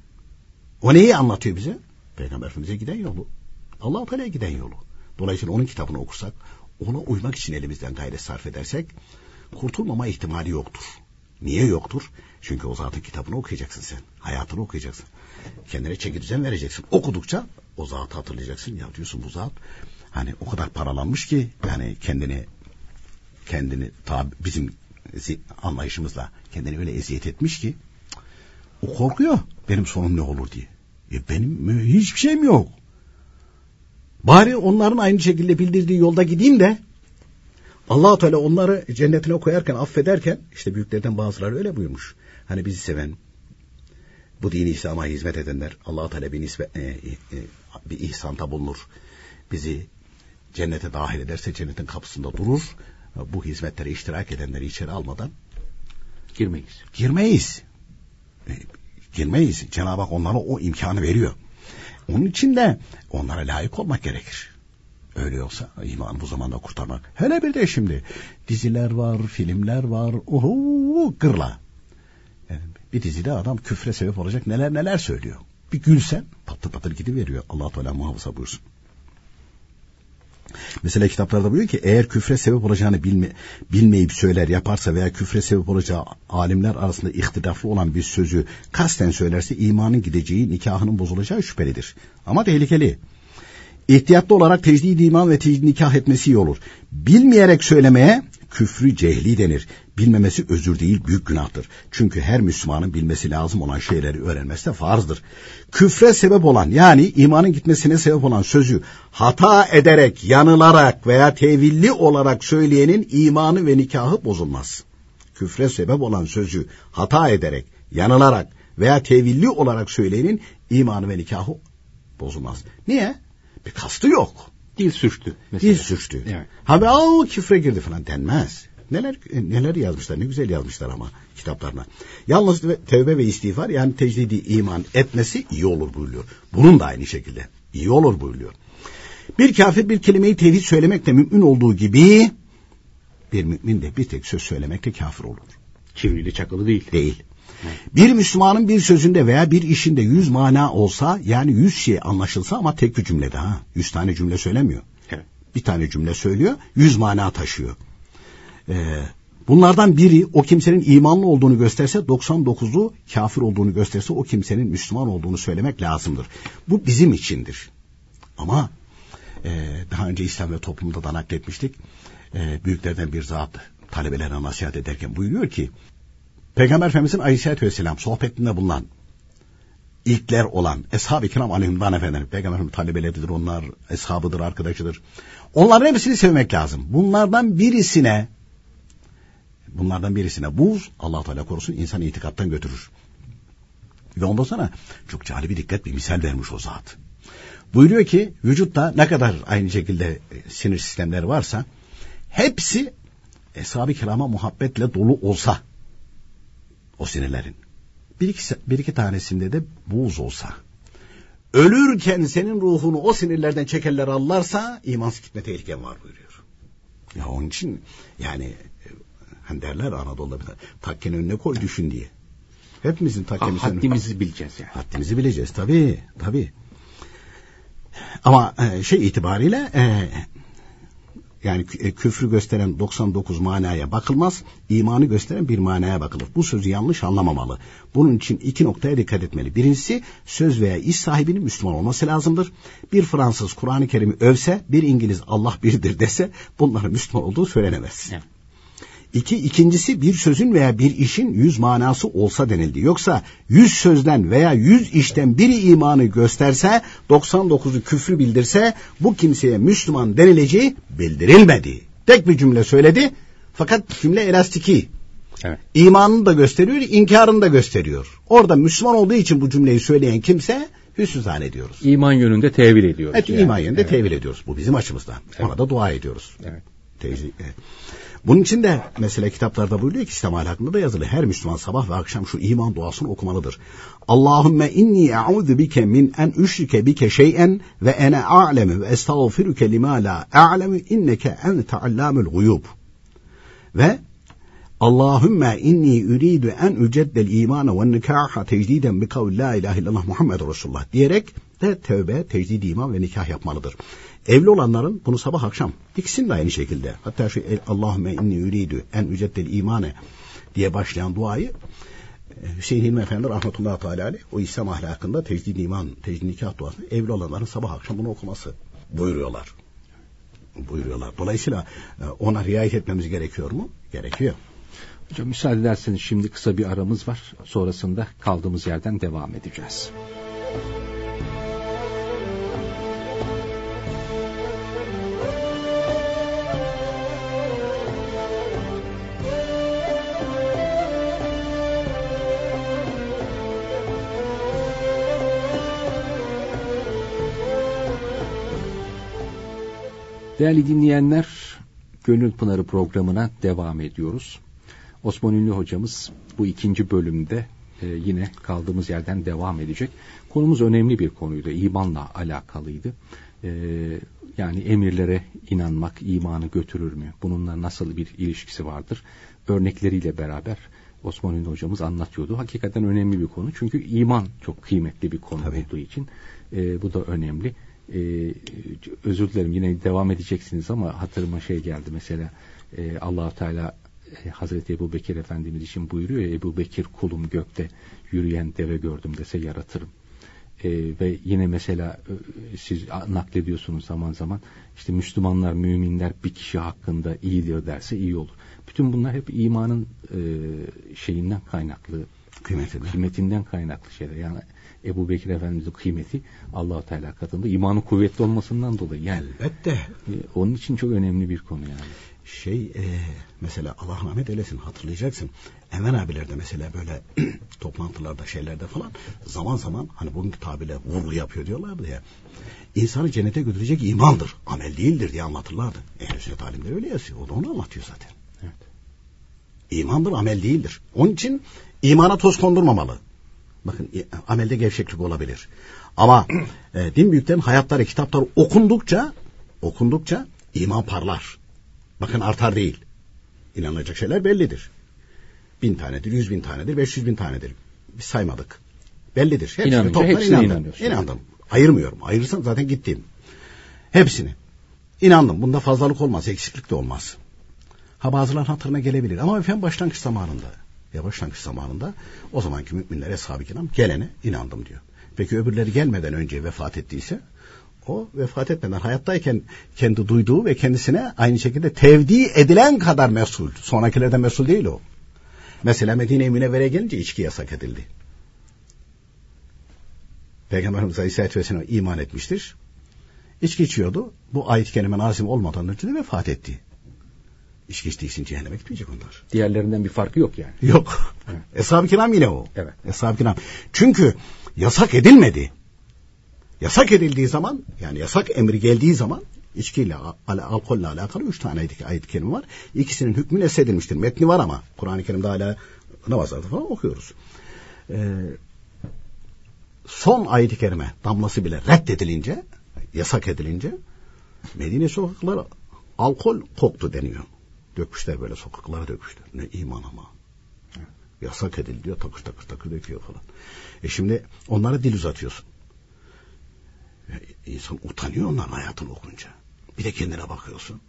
O neyi anlatıyor bize? Peygamber Efendimiz'e giden yolu. Allah Teala'ya giden yolu. Dolayısıyla onun kitabını okursak, ona uymak için elimizden gayret sarf edersek kurtulmama ihtimali yoktur. Niye yoktur? Çünkü o zatın kitabını okuyacaksın sen. Hayatını okuyacaksın. Kendine çeki düzen vereceksin. Okudukça o zatı hatırlayacaksın. Ya diyorsun bu zat hani o kadar paralanmış ki yani kendini kendini tabi bizim anlayışımızla kendini öyle eziyet etmiş ki o korkuyor benim sonum ne olur diye. E benim hiçbir şeyim yok. Bari onların aynı şekilde bildirdiği yolda gideyim de allah Teala onları cennetine koyarken affederken işte büyüklerden bazıları öyle buyurmuş. Hani bizi seven bu dini İslam'a hizmet edenler allah Teala bir, nisbe, e, e, bir ihsanta bulunur. Bizi cennete dahil ederse cennetin kapısında durur. Bu hizmetlere iştirak edenleri içeri almadan girmeyiz. Girmeyiz. E, girmeyiz. Cenab-ı Hak onlara o imkanı veriyor. Onun için de onlara layık olmak gerekir. Öyle yoksa imanı bu zamanda kurtarmak. Hele bir de şimdi diziler var, filmler var. Oho, gırla. Yani bir dizide adam küfre sebep olacak neler neler söylüyor. Bir gülsen patır patır gidiveriyor. Allah Teala muhafaza buyursun. Mesela kitaplarda buyuruyor ki eğer küfre sebep olacağını bilme, bilmeyip söyler yaparsa veya küfre sebep olacağı alimler arasında ihtilaflı olan bir sözü kasten söylerse imanın gideceği nikahının bozulacağı şüphelidir. Ama tehlikeli. İhtiyatlı olarak tecdid iman ve tecdid nikah etmesi iyi olur. Bilmeyerek söylemeye küfrü cehli denir. Bilmemesi özür değil büyük günahtır. Çünkü her Müslümanın bilmesi lazım olan şeyleri öğrenmesi de farzdır. Küfre sebep olan yani imanın gitmesine sebep olan sözü hata ederek, yanılarak veya tevilli olarak söyleyenin imanı ve nikahı bozulmaz. Küfre sebep olan sözü hata ederek, yanılarak veya tevilli olarak söyleyenin imanı ve nikahı bozulmaz. Niye? Bir kastı yok. Dil sürçtü. Mesela. Dil sürçtü. Evet. Ha be o küfre girdi falan denmez. Neler neler yazmışlar ne güzel yazmışlar ama kitaplarına. Yalnız tevbe ve istiğfar yani tecdidi iman etmesi iyi olur buyuruyor. Bunun da aynı şekilde iyi olur buyuruyor. Bir kafir bir kelimeyi tevhid söylemekle mümkün olduğu gibi bir mümin de bir tek söz söylemekle kafir olur. Çivrili çakılı değil. Değil. Bir Müslümanın bir sözünde veya bir işinde yüz mana olsa yani yüz şey anlaşılsa ama tek bir cümlede ha. Yüz tane cümle söylemiyor. Evet. Bir tane cümle söylüyor, yüz mana taşıyor. Ee, bunlardan biri o kimsenin imanlı olduğunu gösterse 99'u kafir olduğunu gösterse o kimsenin Müslüman olduğunu söylemek lazımdır. Bu bizim içindir. Ama e, daha önce İslam ve toplumda da nakletmiştik. E, büyüklerden bir zat talebelerine nasihat ederken buyuruyor ki Peygamber Efendimizin Aleyhisselatü Vesselam sohbetinde bulunan ilkler olan Eshab-ı Kiram Aleyhümdan Efendim, Peygamberin talebeleridir onlar, eshabıdır, arkadaşıdır. Onların hepsini sevmek lazım. Bunlardan birisine bunlardan birisine buz Allah Teala korusun insan itikattan götürür. Ve ondan sonra çok cali bir dikkat bir misal vermiş o zat. Buyuruyor ki vücutta ne kadar aynı şekilde e, sinir sistemleri varsa hepsi Eshab-ı Kiram'a muhabbetle dolu olsa o sinirlerin. Bir iki, bir iki tanesinde de buz olsa. Ölürken senin ruhunu o sinirlerden çekerler allarsa imansız gitme tehliken var buyuruyor. Ya onun için yani e, hani derler Anadolu'da bir takken önüne koy düşün diye. Hepimizin takkemiz ha, Haddimizi bileceğiz yani. Haddimizi bileceğiz tabii tabii. Ama e, şey itibariyle e, yani e, küfrü gösteren 99 manaya bakılmaz, imanı gösteren bir manaya bakılır. Bu sözü yanlış anlamamalı. Bunun için iki noktaya dikkat etmeli. Birincisi söz veya iş sahibinin Müslüman olması lazımdır. Bir Fransız Kur'an-ı Kerim'i övse, bir İngiliz Allah birdir dese bunların Müslüman olduğu söylenemez. Evet. İki, ikincisi bir sözün veya bir işin yüz manası olsa denildi. Yoksa yüz sözden veya yüz işten biri imanı gösterse, 99'u küfrü bildirse, bu kimseye Müslüman denileceği bildirilmedi. Tek bir cümle söyledi, fakat cümle elastiki. Evet. İmanını da gösteriyor, inkarını da gösteriyor. Orada Müslüman olduğu için bu cümleyi söyleyen kimse hüsnü zannediyoruz. İman yönünde tevil ediyoruz. Evet, yani. iman yönünde evet. tevil ediyoruz. Bu bizim açımızdan. Evet. Ona da dua ediyoruz. Evet. Teyze, evet. Bunun için de mesela kitaplarda buyuruyor ki İslam hakkında da yazılı. Her Müslüman sabah ve akşam şu iman duasını okumalıdır. Allahümme inni e'udhu bike min en üşrike bike şeyen ve ene a'lemu ve estağfiruke lima la a'lemu inneke ente allamul guyub. Ve Allahümme inni üridu en üceddel imana ve nikaha tecdiden bi kavli la ilahe illallah Muhammed Resulullah diyerek de tövbe, tecdid iman ve nikah yapmalıdır. Evli olanların bunu sabah akşam ikisinin de aynı şekilde. Hatta şu Allahümme inni üridü en üceddel imane diye başlayan duayı e, Hüseyin Hilmi Efendi rahmetullahi teala o İslam ahlakında tecdid iman, tecdid nikah duasını evli olanların sabah akşam bunu okuması buyuruyorlar. Buyuruyorlar. Dolayısıyla e, ona riayet etmemiz gerekiyor mu? Gerekiyor. Hocam müsaade ederseniz şimdi kısa bir aramız var. Sonrasında kaldığımız yerden devam edeceğiz. Değerli dinleyenler, Gönül Pınarı programına devam ediyoruz. Osman Ünlü hocamız bu ikinci bölümde e, yine kaldığımız yerden devam edecek. Konumuz önemli bir konuydu. İmanla alakalıydı. E, yani emirlere inanmak imanı götürür mü? Bununla nasıl bir ilişkisi vardır? Örnekleriyle beraber Osman Ünlü hocamız anlatıyordu. Hakikaten önemli bir konu. Çünkü iman çok kıymetli bir konu Tabii. olduğu için e, bu da önemli. E, özür dilerim yine devam edeceksiniz ama hatırıma şey geldi mesela e, allah Teala e, Hazreti Ebu Bekir Efendimiz için buyuruyor ya Ebu Bekir kulum gökte yürüyen deve gördüm dese yaratırım. E, ve yine mesela e, siz naklediyorsunuz zaman zaman işte Müslümanlar, müminler bir kişi hakkında iyidir derse iyi olur. Bütün bunlar hep imanın e, şeyinden kaynaklı, kıymetinden. kıymetinden kaynaklı şeyler. Yani Ebu Bekir Efendimiz'in kıymeti allah Teala katında imanı kuvvetli olmasından dolayı. Yani, Elbette. E, onun için çok önemli bir konu yani. Şey e, mesela Allah rahmet eylesin hatırlayacaksın. Enver abilerde mesela böyle [clears throat] toplantılarda şeylerde falan zaman zaman hani bugünkü tabirle vurgu yapıyor diyorlardı ya. İnsanı cennete götürecek imandır, amel değildir diye anlatırlardı. Ehl-i sünnet alimleri öyle yazıyor. O da onu anlatıyor zaten. Evet. İmandır, amel değildir. Onun için imana toz kondurmamalı. Bakın amelde gevşeklik olabilir. Ama e, din büyüklerin hayatları, kitapları okundukça okundukça iman parlar. Bakın artar değil. İnanılacak şeyler bellidir. Bin tanedir, yüz bin tanedir, beş yüz bin tanedir. Biz saymadık. Bellidir. Hepsini İnanınca toplar hepsine inandım. inanıyorsun. İnandım. Ayırmıyorum. Ayırırsam zaten gittim. Hepsini. İnandım. Bunda fazlalık olmaz, eksiklik de olmaz. Ha bazıların hatırına gelebilir. Ama efendim başlangıç zamanında ya başlangıç zamanında o zamanki müminler eshab-ı kiram gelene inandım diyor. Peki öbürleri gelmeden önce vefat ettiyse o vefat etmeden hayattayken kendi duyduğu ve kendisine aynı şekilde tevdi edilen kadar mesul. Sonrakilerden mesul değil o. Mesela Medine-i Münevvere'ye gelince içki yasak edildi. Peygamberimiz Aleyhisselatü Vesselam iman etmiştir. İçki içiyordu. Bu ayet-i kerime nazim olmadan önce de vefat etti. İçki içtiği için cehenneme gitmeyecek onlar. Diğerlerinden bir farkı yok yani. Yok. Evet. Eshab-ı kiram yine o. Evet. Eshab-ı kiram. Çünkü yasak edilmedi. Yasak edildiği zaman yani yasak emri geldiği zaman içkiyle, al alkolle alakalı üç tane ayet-i kerime var. İkisinin hükmü nesedilmiştir. Metni var ama Kur'an-ı Kerim'de hala namazlarda falan okuyoruz. Ee, son ayet-i kerime damlası bile reddedilince, yasak edilince Medine sokakları alkol koktu deniyor. Dökmüşler böyle sokaklara dökmüşler. Ne iman ama. Yasak edildi diyor takır takır takır döküyor falan. E şimdi onlara dil uzatıyorsun. İnsan utanıyor onların hayatını okunca. Bir de kendine bakıyorsun.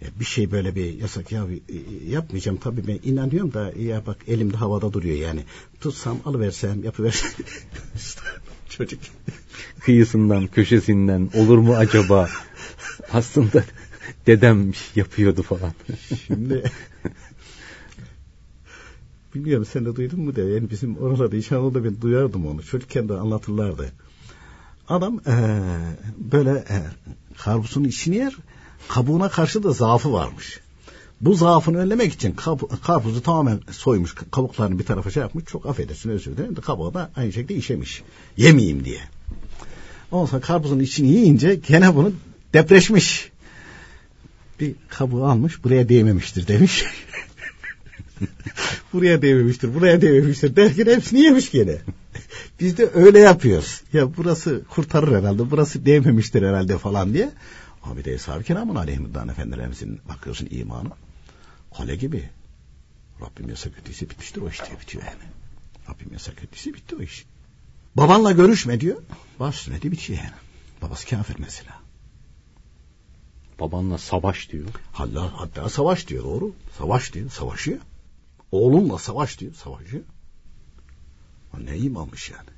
Ya bir şey böyle bir yasak ya yapmayacağım tabii ben inanıyorum da ya bak elimde havada duruyor yani. Tutsam alıversem yapıversem. [laughs] Çocuk. Kıyısından köşesinden olur mu acaba? [laughs] Aslında dedem yapıyordu falan. Şimdi bilmiyorum sen de duydun mu de yani bizim oralarda İşanlı'da ben duyardım onu. Çocukken de anlatırlardı. Adam ee, böyle e, karpuzun içini yer kabuğuna karşı da zaafı varmış. Bu zaafını önlemek için kab- karpuzu tamamen soymuş, kabuklarını bir tarafa şey yapmış. Çok affedersin özür dilerim. Kabuğu da aynı şekilde işemiş. Yemeyeyim diye. Ondan sonra karpuzun içini yiyince gene bunu depreşmiş. Bir kabuğu almış buraya değmemiştir demiş. [laughs] buraya değmemiştir, buraya değmemiştir derken hepsini yemiş gene. [laughs] Biz de öyle yapıyoruz. Ya burası kurtarır herhalde, burası değmemiştir herhalde falan diye. Abi de Eshab-ı Kiram'ın aleyhimüddan efendilerimizin bakıyorsun imanı. Kale gibi. Rabbim yasak ettiyse bitmiştir o iş diye bitiyor yani. Rabbim yasak ettiyse bitti o iş. Babanla görüşme diyor. Baş üstüne de bitiyor yani. Babası kafir mesela. Babanla savaş diyor. Hatta, hatta savaş diyor doğru. Savaş diyor. Savaşıyor. Oğlumla savaş diyor. Savaşıyor. Ne imanmış yani.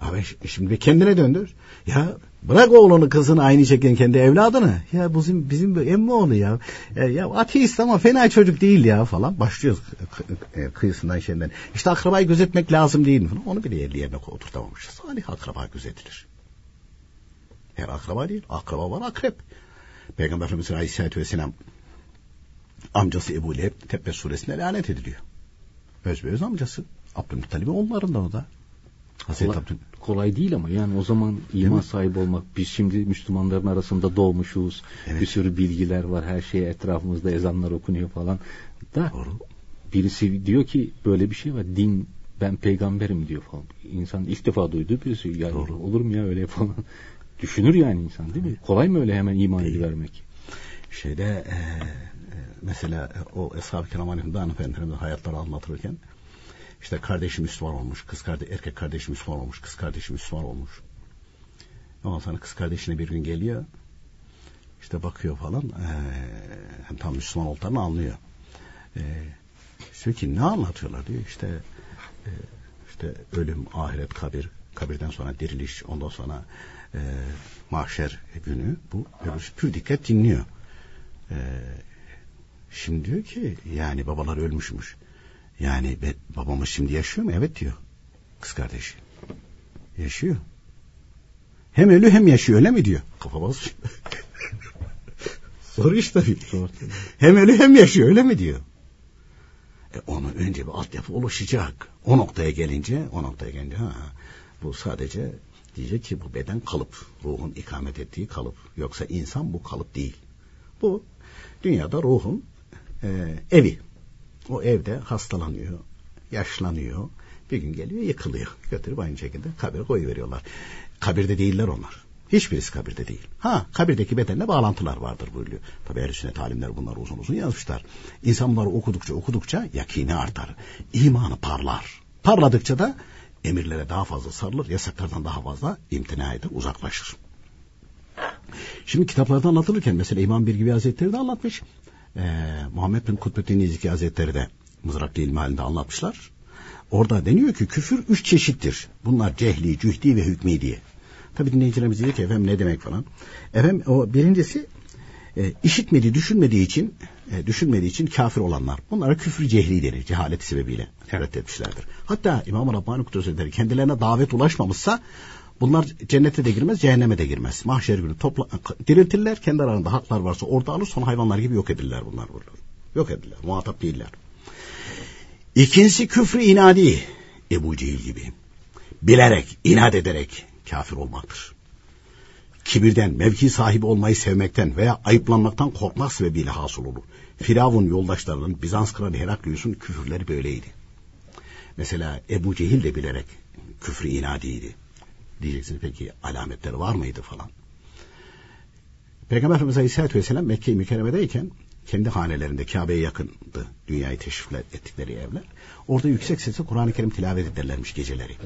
Abi şimdi kendine döndür. Ya bırak oğlunu kızını aynı şekilde kendi evladını. Ya bizim bizim emmi oğlu ya. ya. Ya ateist ama fena çocuk değil ya falan. Başlıyoruz kıyısından şeyden. İşte akrabayı gözetmek lazım değil mi? Onu bile yerli yerine oturtamamışız. Salih akraba gözetilir. Her akraba değil. Akraba var akrep. Peygamber Efendimiz Aleyhisselatü Vesselam amcası Ebu Leheb Tebbet suresinde lanet ediliyor. Özbeöz amcası. Abdülmuttalib'in onlarından o da. Hazreti kolay, Abdül... kolay değil ama yani o zaman iman sahibi olmak. Biz şimdi Müslümanların arasında doğmuşuz. Evet. Bir sürü bilgiler var. Her şey etrafımızda ezanlar okunuyor falan. Da Doğru. birisi diyor ki böyle bir şey var. Din ben peygamberim diyor falan. İnsan ilk defa duyduğu birisi. Yani Doğru. olur mu ya öyle falan. Düşünür yani insan değil mi? Kolay mı öyle hemen iman edivermek? Şeyde e, mesela o Eshab-ı Kiram Efendimiz'in hayatları anlatırken işte kardeşi Müslüman olmuş, kız kardeş, erkek kardeşi Müslüman olmuş, kız kardeşi Müslüman olmuş. Ondan sonra kız kardeşine bir gün geliyor. İşte bakıyor falan. E, tam Müslüman olduklarını anlıyor. E, diyor ki ne anlatıyorlar diyor. İşte e, işte ölüm, ahiret, kabir, kabirden sonra diriliş, ondan sonra e, mahşer günü bu öbür pür dikkat dinliyor. E, şimdi diyor ki yani babalar ölmüşmüş. Yani be, babamız şimdi yaşıyor mu? Evet diyor. Kız kardeşi. Yaşıyor. Hem ölü hem yaşıyor öyle mi diyor. Kafa basıyor. Soru işte. hem ölü hem yaşıyor öyle mi diyor. E onun önce bir altyapı oluşacak. O noktaya gelince, o noktaya gelince ha, bu sadece diyecek ki bu beden kalıp, ruhun ikamet ettiği kalıp. Yoksa insan bu kalıp değil. Bu dünyada ruhun e, evi. O evde hastalanıyor, yaşlanıyor. Bir gün geliyor yıkılıyor. Götürüp aynı şekilde kabire koyuveriyorlar. Kabirde değiller onlar. Hiçbirisi kabirde değil. Ha kabirdeki bedenle bağlantılar vardır buyuruyor. Tabi ehl sünnet alimler bunları uzun uzun yazmışlar. İnsan bunları okudukça okudukça yakini artar. İmanı parlar. Parladıkça da emirlere daha fazla sarılır, yasaklardan daha fazla imtina eder, uzaklaşır. Şimdi kitaplarda anlatılırken mesela İmam Birgibi Hazretleri de anlatmış. Ee, Muhammed bin Kutbettin Niziki Hazretleri de Mızraklı İlmi halinde anlatmışlar. Orada deniyor ki küfür üç çeşittir. Bunlar cehli, cühdi ve hükmi diye. Tabi dinleyicilerimiz diyor ki efendim ne demek falan. Efendim o birincisi e, işitmediği, düşünmediği için e, düşünmediği için kafir olanlar. Bunlara küfür cehli denir. Cehaleti sebebiyle reddetmişlerdir. Hatta İmam-ı Rabbani Kudüs'e kendilerine davet ulaşmamışsa bunlar cennete de girmez, cehenneme de girmez. Mahşer günü topla, diriltirler, kendi aralarında haklar varsa orada alır, sonra hayvanlar gibi yok edilirler bunlar. Burada. Yok edilirler, muhatap değiller. İkincisi küfrü inadi, Ebu Cehil gibi. Bilerek, inat ederek kafir olmaktır. Kibirden, mevki sahibi olmayı sevmekten veya ayıplanmaktan korkmak sebebiyle hasıl olur. Firavun yoldaşlarının Bizans kralı Heraklius'un küfürleri böyleydi. Mesela Ebu Cehil de bilerek küfrü inadiydi. Diyeceksiniz peki alametleri var mıydı falan. Peygamber Efendimiz Aleyhisselatü Vesselam Mekke-i Mükerreme'deyken kendi hanelerinde Kabe'ye yakındı dünyayı teşrif ettikleri evler. Orada yüksek sesle Kur'an-ı Kerim tilavet ederlermiş geceleri.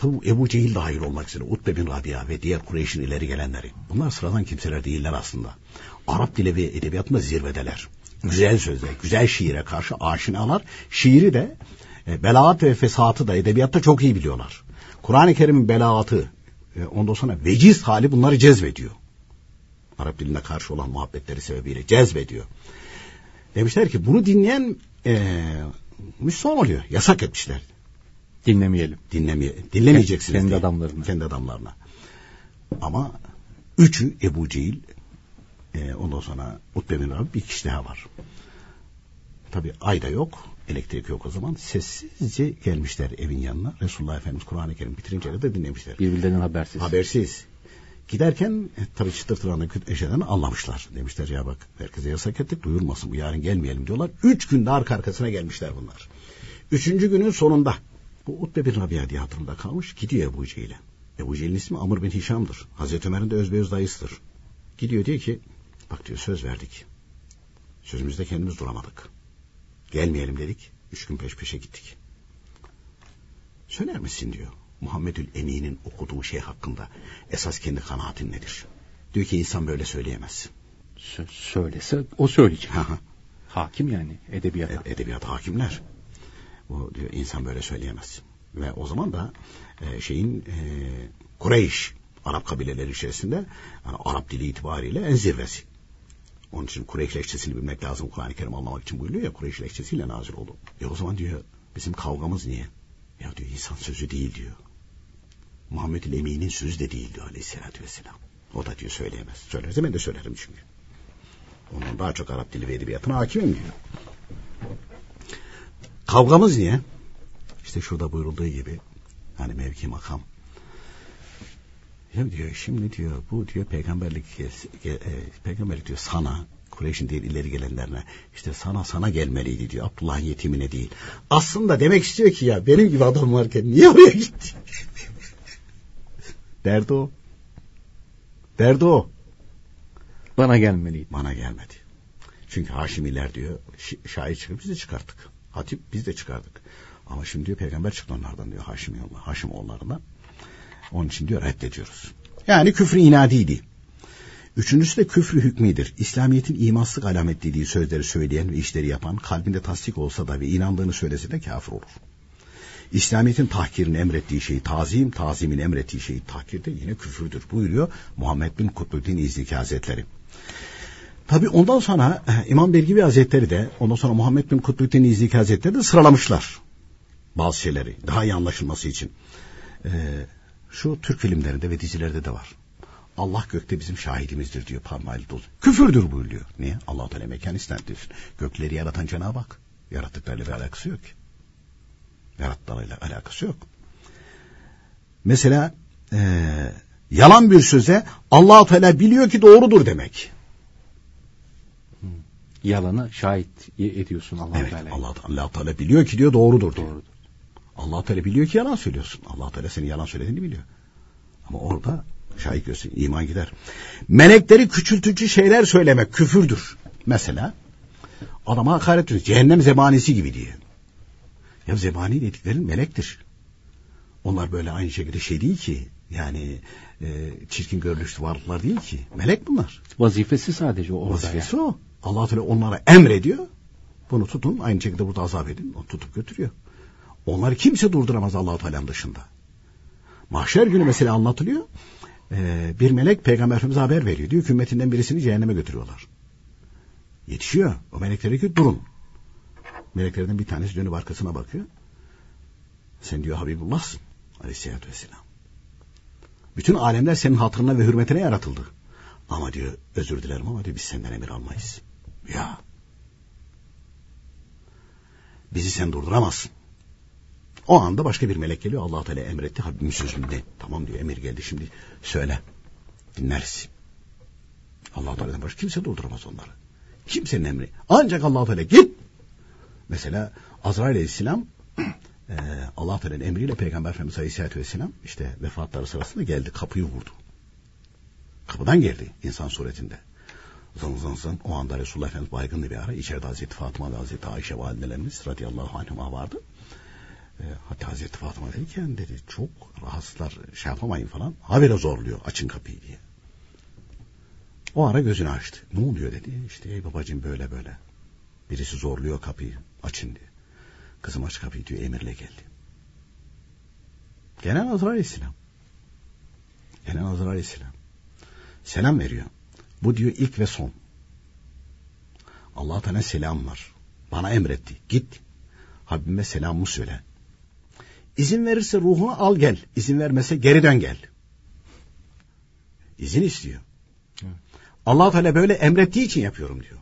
Tabi Ebu Cehil dahil olmak üzere Utbe bin Rabia ve diğer Kureyş'in ileri gelenleri. Bunlar sıradan kimseler değiller aslında. Arap dili ve edebiyatında zirvedeler. Güzel sözle, güzel şiire karşı aşinalar. Şiiri de e, belaat ve fesatı da edebiyatta çok iyi biliyorlar. Kur'an-ı Kerim'in belaatı, e, ondan sonra veciz hali bunları cezbediyor. Arap diline karşı olan muhabbetleri sebebiyle cezbediyor. Demişler ki bunu dinleyen e, Müslüman oluyor. Yasak etmişler. Dinlemeyelim. Dinlemeye, dinlemeyeceksiniz. Kendi diye. adamlarına. Kendi adamlarına. Ama üçü Ebu Cehil, e, ondan sonra Utbe bin Rabi bir kişi daha var. Tabi ayda yok, elektrik yok o zaman. Sessizce gelmişler evin yanına. Resulullah Efendimiz Kur'an-ı Kerim bitirince de dinlemişler. Birbirlerinden habersiz. Habersiz. Giderken e, tabii çıtırtıranı eşeden anlamışlar. Demişler ya bak herkese yasak ettik duyurmasın bu yarın gelmeyelim diyorlar. Üç günde arka arkasına gelmişler bunlar. Üçüncü günün sonunda bu Utbe bin Rabia diye hatırımda kalmış. Gidiyor Ebu Cehil'e. Ebu Cehil'in ismi Amr bin Hişam'dır. Hazreti Ömer'in de özbeöz dayısıdır. Gidiyor diyor ki bak diyor söz verdik. Sözümüzde kendimiz duramadık. Gelmeyelim dedik. Üç gün peş peşe gittik. Söyler misin diyor. Muhammedül Emin'in okuduğu şey hakkında esas kendi kanaatin nedir? Diyor ki insan böyle söyleyemez. Sö söylese o söyleyecek. Hakim yani edebiyat. E edebiyat hakimler. O diyor insan böyle söyleyemez. Ve o zaman da e, şeyin e, Kureyş Arap kabileleri içerisinde yani Arap dili itibariyle en zirvesi. Onun için Kureyş lehçesini bilmek lazım. Kur'an-ı Kerim anlamak için buyuruyor ya Kureyş lehçesiyle nazil oldu. E o zaman diyor bizim kavgamız niye? Ya diyor insan sözü değil diyor. Muhammed-i Emin'in sözü de değil diyor aleyhissalatü vesselam. O da diyor söyleyemez. Söylerse ben de söylerim çünkü. Ondan daha çok Arap dili ve edebiyatına hakimim diyor. Kavgamız niye? İşte şurada buyurulduğu gibi hani mevki makam. Ya diyor şimdi diyor bu diyor peygamberlik e, peygamberlik diyor sana Kureyş'in değil ileri gelenlerine işte sana sana gelmeliydi diyor. Abdullah'ın yetimine değil. Aslında demek istiyor ki ya benim gibi adam varken niye oraya gitti? [laughs] Derdi o. Derdi o. Bana gelmeliydi. Bana gelmedi. Çünkü Haşimiler diyor şair çıkıp biz de çıkarttık. Hatip biz de çıkardık. Ama şimdi diyor peygamber çıktı onlardan diyor Haşim oğullarından. Onun için diyor reddediyoruz. Yani küfrü inadiydi. Üçüncüsü de küfrü hükmidir. İslamiyet'in imansızlık alamet dediği sözleri söyleyen ve işleri yapan kalbinde tasdik olsa da ve inandığını söylese de kafir olur. İslamiyet'in tahkirini emrettiği şey tazim, tazimin emrettiği şey tahkir de yine küfürdür buyuruyor Muhammed bin Kutbuddin İzniki Hazretleri. Tabi ondan sonra eh, İmam Belgivi Hazretleri de ondan sonra Muhammed bin Kutbuddin İzniki Hazretleri de sıralamışlar bazı şeyleri daha iyi anlaşılması için. Ee, şu Türk filmlerinde ve dizilerde de var. Allah gökte bizim şahidimizdir diyor parmağıyla dolu. Küfürdür buyuruyor. Niye? Allah Teala mekan istendir. Gökleri yaratan Cenab-ı Hak. Yarattıklarıyla bir alakası yok. Yarattıklarıyla alakası yok. Mesela e, yalan bir söze allah Teala biliyor ki doğrudur demek. Yalanı şahit ediyorsun allah evet, Teala. Allah, Allah Teala biliyor ki diyor doğrudur diyor. Doğrudur. allah Teala biliyor ki yalan söylüyorsun. allah Teala senin yalan söylediğini biliyor. Ama orada şahit görsün iman gider. Melekleri küçültücü şeyler söylemek küfürdür. Mesela adama hakaret ediyor. Cehennem zebanisi gibi diye. Ya zebani dediklerin melektir. Onlar böyle aynı şekilde şey değil ki. Yani e, çirkin görünüşlü varlıklar değil ki. Melek bunlar. Vazifesi sadece orada. Vazifesi yani. o. allah Teala onlara emrediyor. Bunu tutun aynı şekilde burada azap edin. O tutup götürüyor. Onları kimse durduramaz allah Teala'nın dışında. Mahşer günü mesela anlatılıyor. Ee, bir melek peygamber efendimize haber veriyor. Diyor ki ümmetinden birisini cehenneme götürüyorlar. Yetişiyor. O melekler diyor ki durun. Meleklerden bir tanesi dönüp arkasına bakıyor. Sen diyor Habibullah'sın. Aleyhisselatü vesselam. Bütün alemler senin hatırına ve hürmetine yaratıldı. Ama diyor özür dilerim ama diyor biz senden emir almayız. Ya. Bizi sen durduramazsın. O anda başka bir melek geliyor. Allah Teala emretti. Habibim sözünde. Tamam diyor emir geldi şimdi söyle. Dinleriz. Allah Teala'dan başka kimse durduramaz onları. Kimsenin emri. Ancak Allah Teala git. Mesela Azrail Aleyhisselam [clears throat] e, Allah Teala'nın emriyle Peygamber Efendimiz Aleyhisselatü Vesselam işte vefatları sırasında geldi. Kapıyı vurdu. Kapıdan geldi insan suretinde. Zın zın zın. O anda Resulullah Efendimiz baygındı bir ara. İçeride Hazreti Fatıma ve Hazreti Ayşe validelerimiz radıyallahu anhuma vardı. E, hatta Hazreti Fatıma dedi ki dedi çok rahatsızlar şey yapamayın falan. Habire zorluyor açın kapıyı diye. O ara gözünü açtı. Ne oluyor dedi. İşte ey babacığım böyle böyle. Birisi zorluyor kapıyı açın diye. Kızım aç kapıyı diyor emirle geldi. Gene Azrail Aleyhisselam. Gene Azrail Aleyhisselam. Selam veriyor. Bu diyor ilk ve son. Allah Teala selam var. Bana emretti. Git. Habibime selamımı söyle. İzin verirse ruhunu al gel. İzin vermese geri dön gel. İzin istiyor. Evet. allah Teala böyle emrettiği için yapıyorum diyor.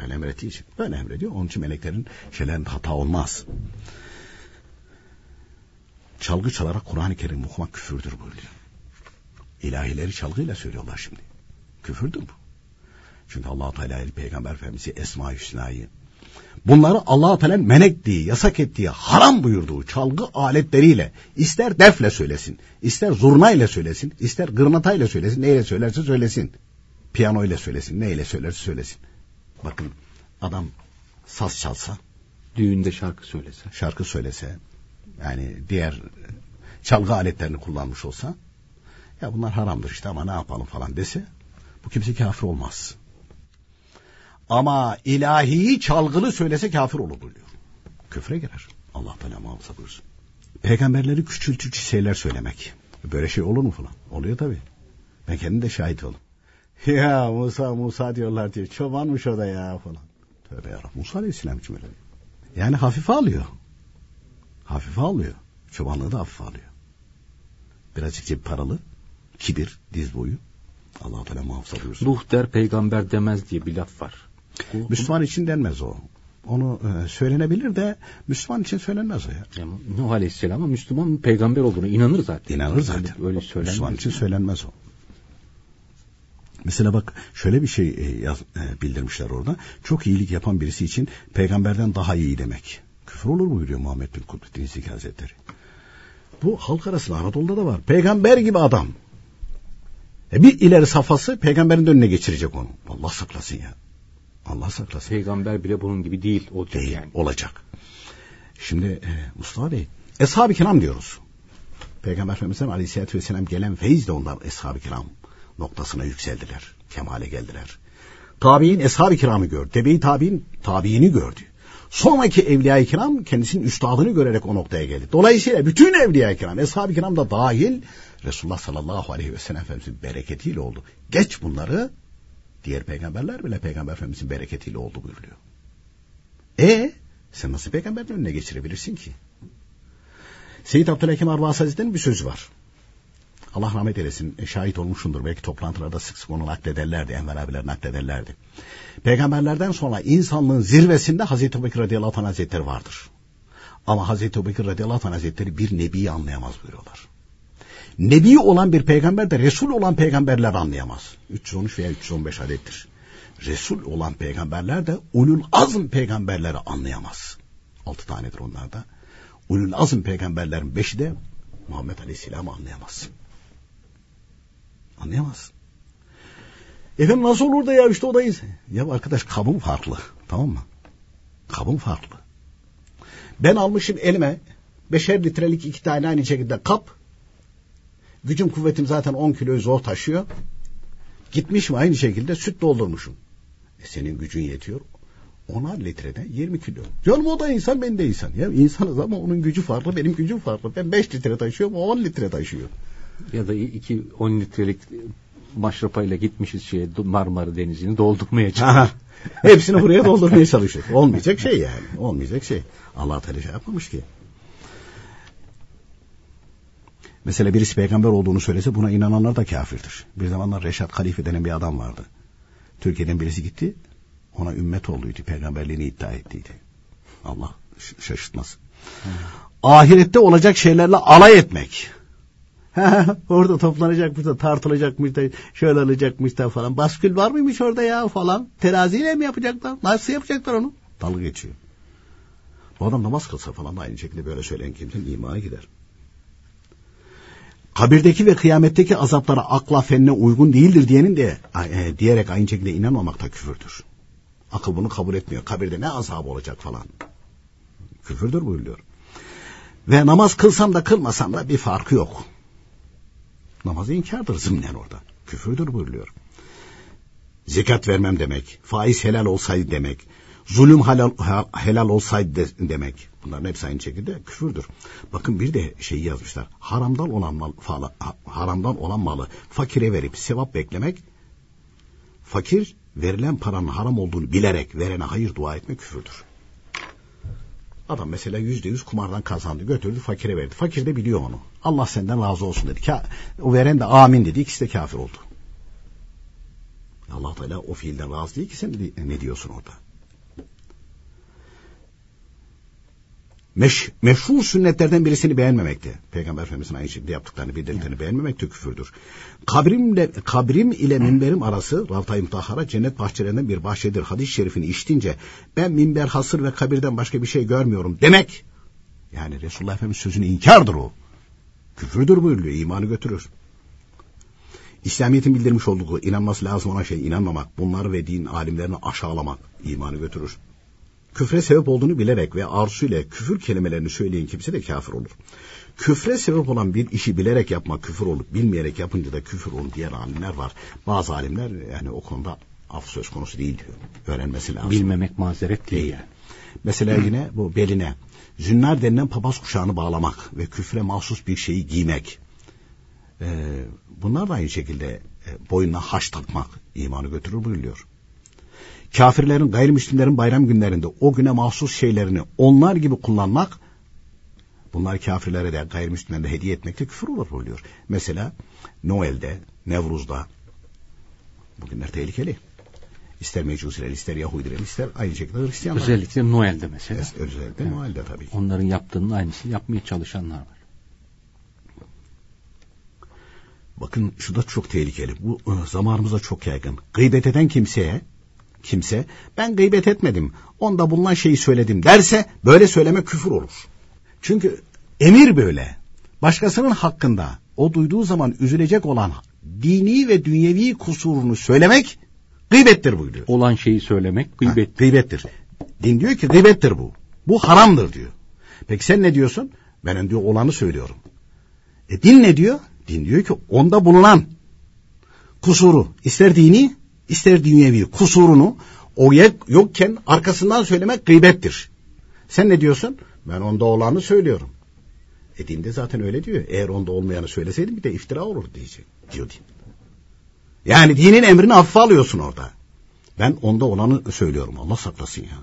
Böyle emrettiği için. Böyle emrediyor. Onun için meleklerin şeylerinde hata olmaz. Çalgı çalarak Kur'an-ı Kerim okumak küfürdür buyuruyor. İlahileri çalgıyla söylüyorlar şimdi. Küfürdür bu. Çünkü allah Teala Peygamber Efendimiz'i Esma-i Hüsna'yı Bunları Allah Teala men ettiği, yasak ettiği, haram buyurduğu çalgı aletleriyle ister defle söylesin, ister zurnayla söylesin, ister gırnatayla söylesin, neyle söylerse söylesin. Piyano ile söylesin, neyle söylerse söylesin. Bakın adam saz çalsa, düğünde şarkı söylese, şarkı söylese, yani diğer çalgı aletlerini kullanmış olsa, ya bunlar haramdır işte ama ne yapalım falan dese, bu kimse kafir olmaz. Ama ilahiyi çalgılı söylese kafir olur diyor. Küfre girer. Allah Teala muhafaza buyursun. Peygamberleri küçültücü şeyler söylemek. Böyle şey olur mu falan? Oluyor tabi. Ben kendim de şahit oldum. [laughs] Ya Musa Musa diyorlar diyor. Çobanmış o da ya falan. Tövbe yarabbim. Musa Aleyhisselam için öyle. Yani hafife alıyor. Hafife alıyor. Çobanlığı da hafife alıyor. Birazcık cep paralı. Kibir, diz boyu. Allah Teala muhafaza buyursun. Nuh der peygamber demez diye bir laf var. Müslüman için denmez o. Onu e, söylenebilir de Müslüman için söylenmez o ya. Yani Nuh Aleyhisselam'a Müslüman peygamber olduğunu inanır zaten. İnanır zaten. Öyle, öyle söylenmez. Müslüman için söylenmez o. Mesela bak şöyle bir şey e, yaz, e, bildirmişler orada. Çok iyilik yapan birisi için peygamberden daha iyi demek. Küfür olur mu buyuruyor Muhammed bin Zeki Hazretleri. Bu halk arasında Anadolu'da da var. Peygamber gibi adam. E bir ileri safhası peygamberin önüne geçirecek onu. Allah saklasın ya. Allah saklasın. Peygamber bile bunun gibi değil olacak değil, yani. Olacak. Şimdi e, Mustafa Bey, Eshab-ı Kiram diyoruz. Peygamber Efendimiz'den Aleyhisselatü Vesselam gelen feyiz de ondan Eshab-ı Kiram noktasına yükseldiler. Kemale geldiler. Tabi'in Eshab-ı Kiram'ı gördü. Tebe-i Tabi'in tabiini gördü. Sonraki Evliya-i Kiram kendisinin üstadını görerek o noktaya geldi. Dolayısıyla bütün Evliya-i Kiram, Eshab-ı Kiram da dahil Resulullah sallallahu aleyhi ve sellem Efendimizin bereketiyle oldu. Geç bunları diğer peygamberler bile peygamber Efendimizin bereketiyle oldu buyuruyor. E sen nasıl peygamberin önüne geçirebilirsin ki? Seyyid Abdülhakim Arvas Hazretleri'nin bir sözü var. Allah rahmet eylesin e, şahit olmuşsundur. Belki toplantılarda sık sık onu naklederlerdi. Enver abiler naklederlerdi. Peygamberlerden sonra insanlığın zirvesinde Hazreti Ebubekir radıyallahu anh hazretleri vardır. Ama Hazreti Ebubekir radıyallahu anh hazretleri bir nebiyi anlayamaz buyuruyorlar. Nebi olan bir peygamber de Resul olan peygamberler anlayamaz. 313 veya 315 adettir. Resul olan peygamberler de ulul azm peygamberleri anlayamaz. Altı tanedir onlar da. Ulul azm peygamberlerin beşi de Muhammed Aleyhisselam'ı anlayamaz. Anlayamaz. Efendim nasıl olur da ya işte odayız. Ya arkadaş kabım farklı. Tamam mı? Kabım farklı. Ben almışım elime beşer litrelik iki tane aynı şekilde kap. Gücüm kuvvetim zaten 10 kiloyu zor taşıyor. Gitmişim aynı şekilde süt doldurmuşum. E senin gücün yetiyor. 10'ar litrede 20 kilo. Canım o da insan ben de insan. Ya insanız ama onun gücü farklı benim gücüm farklı. Ben 5 litre taşıyorum o 10 litre taşıyor. Ya da 2 10 litrelik maşrapayla gitmişiz şeye Marmara Denizi'ni doldurmaya çalışıyoruz. Hepsini buraya doldurmaya çalışıyor. Olmayacak şey yani. Olmayacak şey. Allah Teala şey yapmamış ki. Mesela birisi peygamber olduğunu söylese buna inananlar da kafirdir. Bir zamanlar Reşat Halife denen bir adam vardı. Türkiye'den birisi gitti. Ona ümmet olduydu. Peygamberliğini iddia ettiydi. Allah şaşırtmaz. Hmm. Ahirette olacak şeylerle alay etmek. [laughs] orada toplanacakmış da tartılacakmış da şöyle alacakmış da falan. Baskül var mıymış orada ya falan. Teraziyle mi yapacaklar? Nasıl yapacaklar onu? Dalga geçiyor. Bu adam namaz kılsa falan da aynı şekilde böyle söyleyen kimsenin imana gider. Kabirdeki ve kıyametteki azaplara akla fenne uygun değildir diyenin de e, diyerek aynı şekilde inanmamak da küfürdür. Akıl bunu kabul etmiyor. Kabirde ne azabı olacak falan. Küfürdür buyuruyor. Ve namaz kılsam da kılmasam da bir farkı yok. Namazı inkardır zımnen orada. Küfürdür buyuruyor. Zekat vermem demek, faiz helal olsaydı demek, zulüm helal, helal olsaydı de, demek. Bunların hepsi aynı şekilde küfürdür. Bakın bir de şeyi yazmışlar. Haramdan olan mal, falan, haramdan olan malı fakire verip sevap beklemek, fakir verilen paranın haram olduğunu bilerek verene hayır dua etmek küfürdür. Adam mesela yüzde yüz kumardan kazandı götürdü fakire verdi. Fakir de biliyor onu. Allah senden razı olsun dedi. Ka o veren de amin dedi. İkisi de kafir oldu. Allah Teala o fiilden razı değil ki sen ne diyorsun orada? Meş, meşhur sünnetlerden birisini beğenmemekte. Peygamber Efendimiz'in aynı şekilde yaptıklarını bildirdiklerini yani. beğenmemek de küfürdür. Kabrimle, kabrim ile minberim arası Ravta-i Mutahhara cennet bahçelerinden bir bahçedir. Hadis-i şerifini içtince ben minber hasır ve kabirden başka bir şey görmüyorum demek. Yani Resulullah Efendimiz sözünü inkardır o. Küfürdür buyuruyor. imanı götürür. İslamiyet'in bildirmiş olduğu inanması lazım olan şey inanmamak, bunları ve din alimlerini aşağılamak imanı götürür küfre sebep olduğunu bilerek ve arzuyla küfür kelimelerini söyleyen kimse de kafir olur. Küfre sebep olan bir işi bilerek yapmak küfür olup bilmeyerek yapınca da küfür olur diyen alimler var. Bazı alimler yani o konuda af söz konusu değil diyor. Öğrenmesi lazım. Bilmemek mazeret değil. değil. Mesela yine bu beline zünnar denilen papaz kuşağını bağlamak ve küfre mahsus bir şeyi giymek. Ee, bunlar da aynı şekilde e, boynuna haş takmak imanı götürür buyuruyor kafirlerin, gayrimüslimlerin bayram günlerinde o güne mahsus şeylerini onlar gibi kullanmak, bunlar kafirlere de gayrimüslimlere de hediye etmekte küfür olur oluyor. Mesela Noel'de, Nevruz'da, bugünler tehlikeli. İster mecusiler, ister Yahudiler, ister aynı şekilde Hristiyanlar. Özellikle Noel'de mesela. Evet, özellikle evet. Noel'de tabii. Onların yaptığının aynısını yapmaya çalışanlar var. Bakın şu da çok tehlikeli. Bu zamanımızda çok yaygın. Gıybet eden kimseye kimse ben gıybet etmedim. Onda bulunan şeyi söyledim derse böyle söyleme küfür olur. Çünkü emir böyle. Başkasının hakkında o duyduğu zaman üzülecek olan dini ve dünyevi kusurunu söylemek gıybettir buyuruyor. Olan şeyi söylemek gıybet. Ha, gıybettir. Din diyor ki gıybettir bu. Bu haramdır diyor. Peki sen ne diyorsun? Ben diyor olanı söylüyorum. E din ne diyor? Din diyor ki onda bulunan kusuru ister dini ister dünyevi kusurunu o yokken arkasından söylemek gıybettir. Sen ne diyorsun? Ben onda olanı söylüyorum. E dinde zaten öyle diyor. Eğer onda olmayanı söyleseydim bir de iftira olur diyecek. Diyor din. Yani dinin emrini hafife alıyorsun orada. Ben onda olanı söylüyorum. Allah saklasın ya.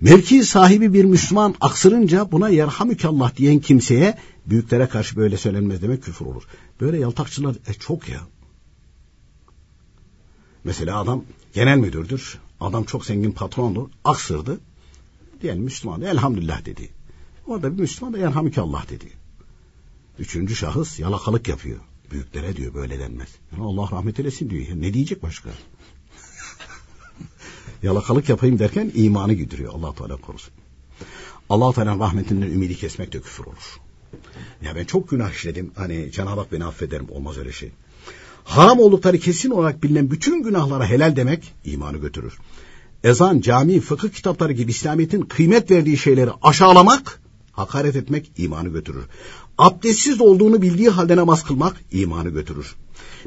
Mevki sahibi bir Müslüman aksırınca buna yerhamükallah diyen kimseye büyüklere karşı böyle söylenmez demek küfür olur. Böyle yaltakçılar e, çok ya. Mesela adam genel müdürdür. Adam çok zengin patrondur. Aksırdı. Diyelim Müslüman elhamdülillah dedi. Orada bir Müslüman da yerhamükallah dedi. Üçüncü şahıs yalakalık yapıyor. Büyüklere diyor böyle denmez. Yani Allah rahmet eylesin diyor. ne diyecek başka? [laughs] Yalakalık yapayım derken imanı güdürüyor. Allah Teala korusun. Allah Teala rahmetinden ümidi kesmek de küfür olur. Ya ben çok günah işledim. Hani Cenab-ı Hak beni affederim. Olmaz öyle şey. Haram oldukları kesin olarak bilinen bütün günahlara helal demek imanı götürür. Ezan, cami, fıkıh kitapları gibi İslamiyet'in kıymet verdiği şeyleri aşağılamak, hakaret etmek imanı götürür. Abdestsiz olduğunu bildiği halde namaz kılmak imanı götürür.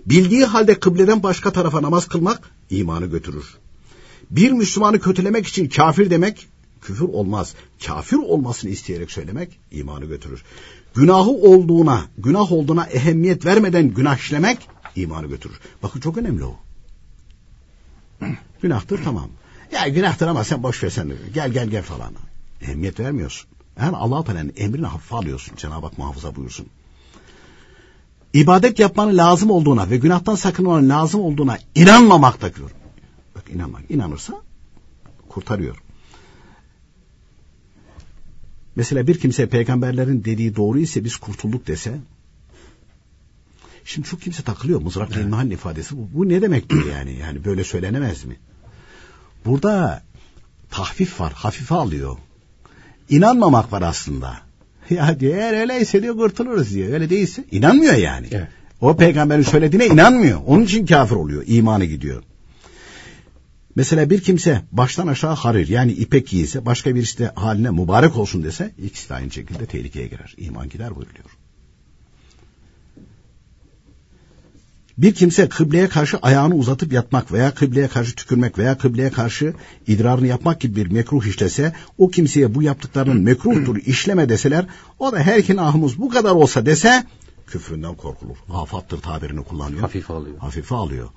Bildiği halde kıbleden başka tarafa namaz kılmak imanı götürür. Bir Müslümanı kötülemek için kafir demek küfür olmaz. Kafir olmasını isteyerek söylemek imanı götürür. Günahı olduğuna, günah olduğuna ehemmiyet vermeden günah işlemek imanı götürür. Bakın çok önemli o. [clears throat] Günahtır tamam. Ya günahtır ama sen boş ver sen gel gel gel falan. Ehemmiyet vermiyorsun. Yani Allah Teala'nın emrini hafife alıyorsun. Cenab-ı Hak muhafaza buyursun. İbadet yapmanın lazım olduğuna ve günahtan sakınmanın lazım olduğuna inanmamakta gör. Bak inanmak. İnanırsa kurtarıyor. Mesela bir kimse peygamberlerin dediği doğru ise biz kurtulduk dese Şimdi çok kimse takılıyor mızrakla evet. ilmihalin ifadesi. Bu, bu ne demek diyor yani? Yani böyle söylenemez mi? Burada tahfif var, hafife alıyor. İnanmamak var aslında. [laughs] Ya diyor eğer öyleyse diyor kurtuluruz diyor. Öyle değilse inanmıyor yani. Evet. O peygamberin söylediğine inanmıyor. Onun için kafir oluyor. imanı gidiyor. Mesela bir kimse baştan aşağı harir yani ipek giyse başka birisi de haline mübarek olsun dese ikisi de aynı şekilde tehlikeye girer. İman gider buyuruyor. Bir kimse kıbleye karşı ayağını uzatıp yatmak veya kıbleye karşı tükürmek veya kıbleye karşı idrarını yapmak gibi bir mekruh işlese o kimseye bu yaptıklarının mekruhtur işleme deseler o da her iki ahımız bu kadar olsa dese küfründen korkulur. Afattır tabirini kullanıyor. Hafife alıyor. Hafife alıyor.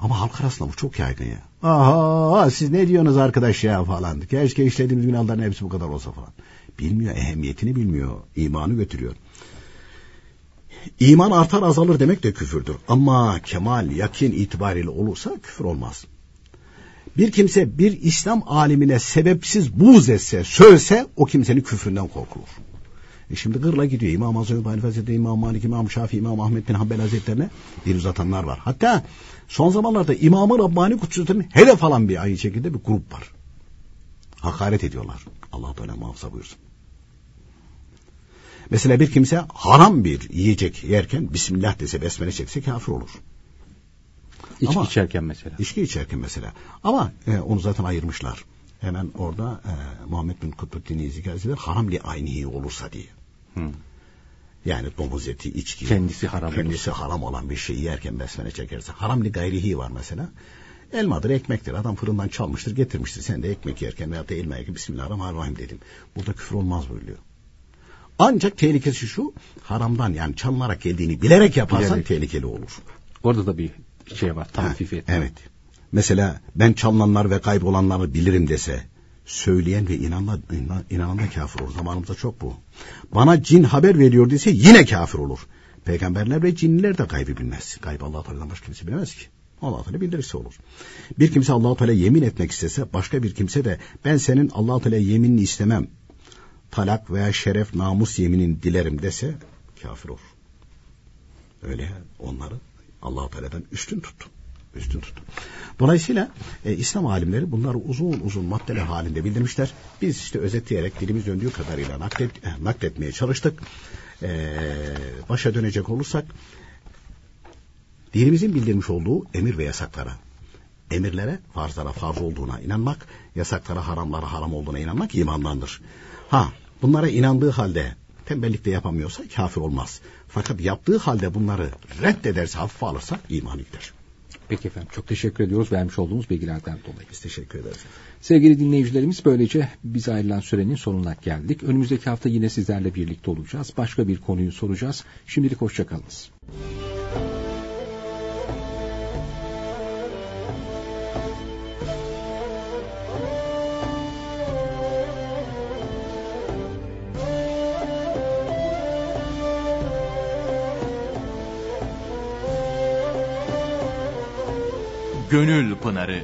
Ama halk arasında bu çok yaygın ya. Aha siz ne diyorsunuz arkadaş ya falan. Keşke işlediğimiz günahların hepsi bu kadar olsa falan. Bilmiyor ehemmiyetini bilmiyor. imanı götürüyor. İman artar azalır demek de küfürdür. Ama kemal, yakin itibariyle olursa küfür olmaz. Bir kimse bir İslam alimine sebepsiz buğz etse, sövse o kimsenin küfründen korkulur. E şimdi gırla gidiyor. İmam Azam İbn Hazretleri, İmam Malik, İmam Şafii, İmam Ahmet bin Hanbel Hazretlerine bir uzatanlar var. Hatta son zamanlarda İmam-ı Rabbani Kutsuzlar'ın hedef alan bir aynı şekilde bir grup var. Hakaret ediyorlar. Allah Teala muhafaza buyursun. Mesela bir kimse haram bir yiyecek yerken Bismillah dese besmele çekse kafir olur. İçki Ama, içerken mesela. İçki içerken mesela. Ama e, onu zaten ayırmışlar. Hemen orada e, Muhammed bin Kutbuddin İzzi haram li aynihi olursa diye. Hmm. Yani domuz eti, içki. Kendisi haram. Kendisi olursa. haram olan bir şeyi yerken besmele çekerse. Haram li gayrihi var mesela. Elmadır, ekmektir. Adam fırından çalmıştır, getirmiştir. Sen de ekmek yerken veya da elma yerken Bismillahirrahmanirrahim dedim. Burada küfür olmaz buyuruyor. Ancak tehlikesi şu haramdan yani çalınarak geldiğini bilerek yaparsan bilerek. tehlikeli olur. Orada da bir şey var tahfif etme. Evet. Mesela ben çalınanlar ve kaybolanları bilirim dese söyleyen ve inanan, inan, inanan da kafir olur. Zamanımızda çok bu. Bana cin haber veriyor dese yine kafir olur. Peygamberler ve cinler de kaybı bilmez. Kaybı Allah Teala'dan başka kimse bilemez ki. Allah Teala bildirirse olur. Bir kimse Allah Teala yemin etmek istese başka bir kimse de ben senin Allah Teala yeminini istemem talak veya şeref namus yeminin dilerim dese kafir olur. Öyle onları Allah-u Teala'dan üstün tuttu. Üstün tuttu. Dolayısıyla e, İslam alimleri bunları uzun uzun maddeler halinde bildirmişler. Biz işte özetleyerek dilimiz döndüğü kadarıyla naklet, eh, nakletmeye çalıştık. E, başa dönecek olursak dinimizin bildirmiş olduğu emir ve yasaklara emirlere farzlara farz olduğuna inanmak, yasaklara haramlara haram olduğuna inanmak imandandır. Ha bunlara inandığı halde tembellikte yapamıyorsa kafir olmaz. Fakat yaptığı halde bunları reddederse hafife alırsa imanı gider. Peki efendim çok teşekkür ediyoruz vermiş olduğumuz bilgilerden dolayı. Biz teşekkür ederiz. Sevgili dinleyicilerimiz böylece biz ayrılan sürenin sonuna geldik. Önümüzdeki hafta yine sizlerle birlikte olacağız. Başka bir konuyu soracağız. Şimdilik hoşçakalınız. Gönül Pınarı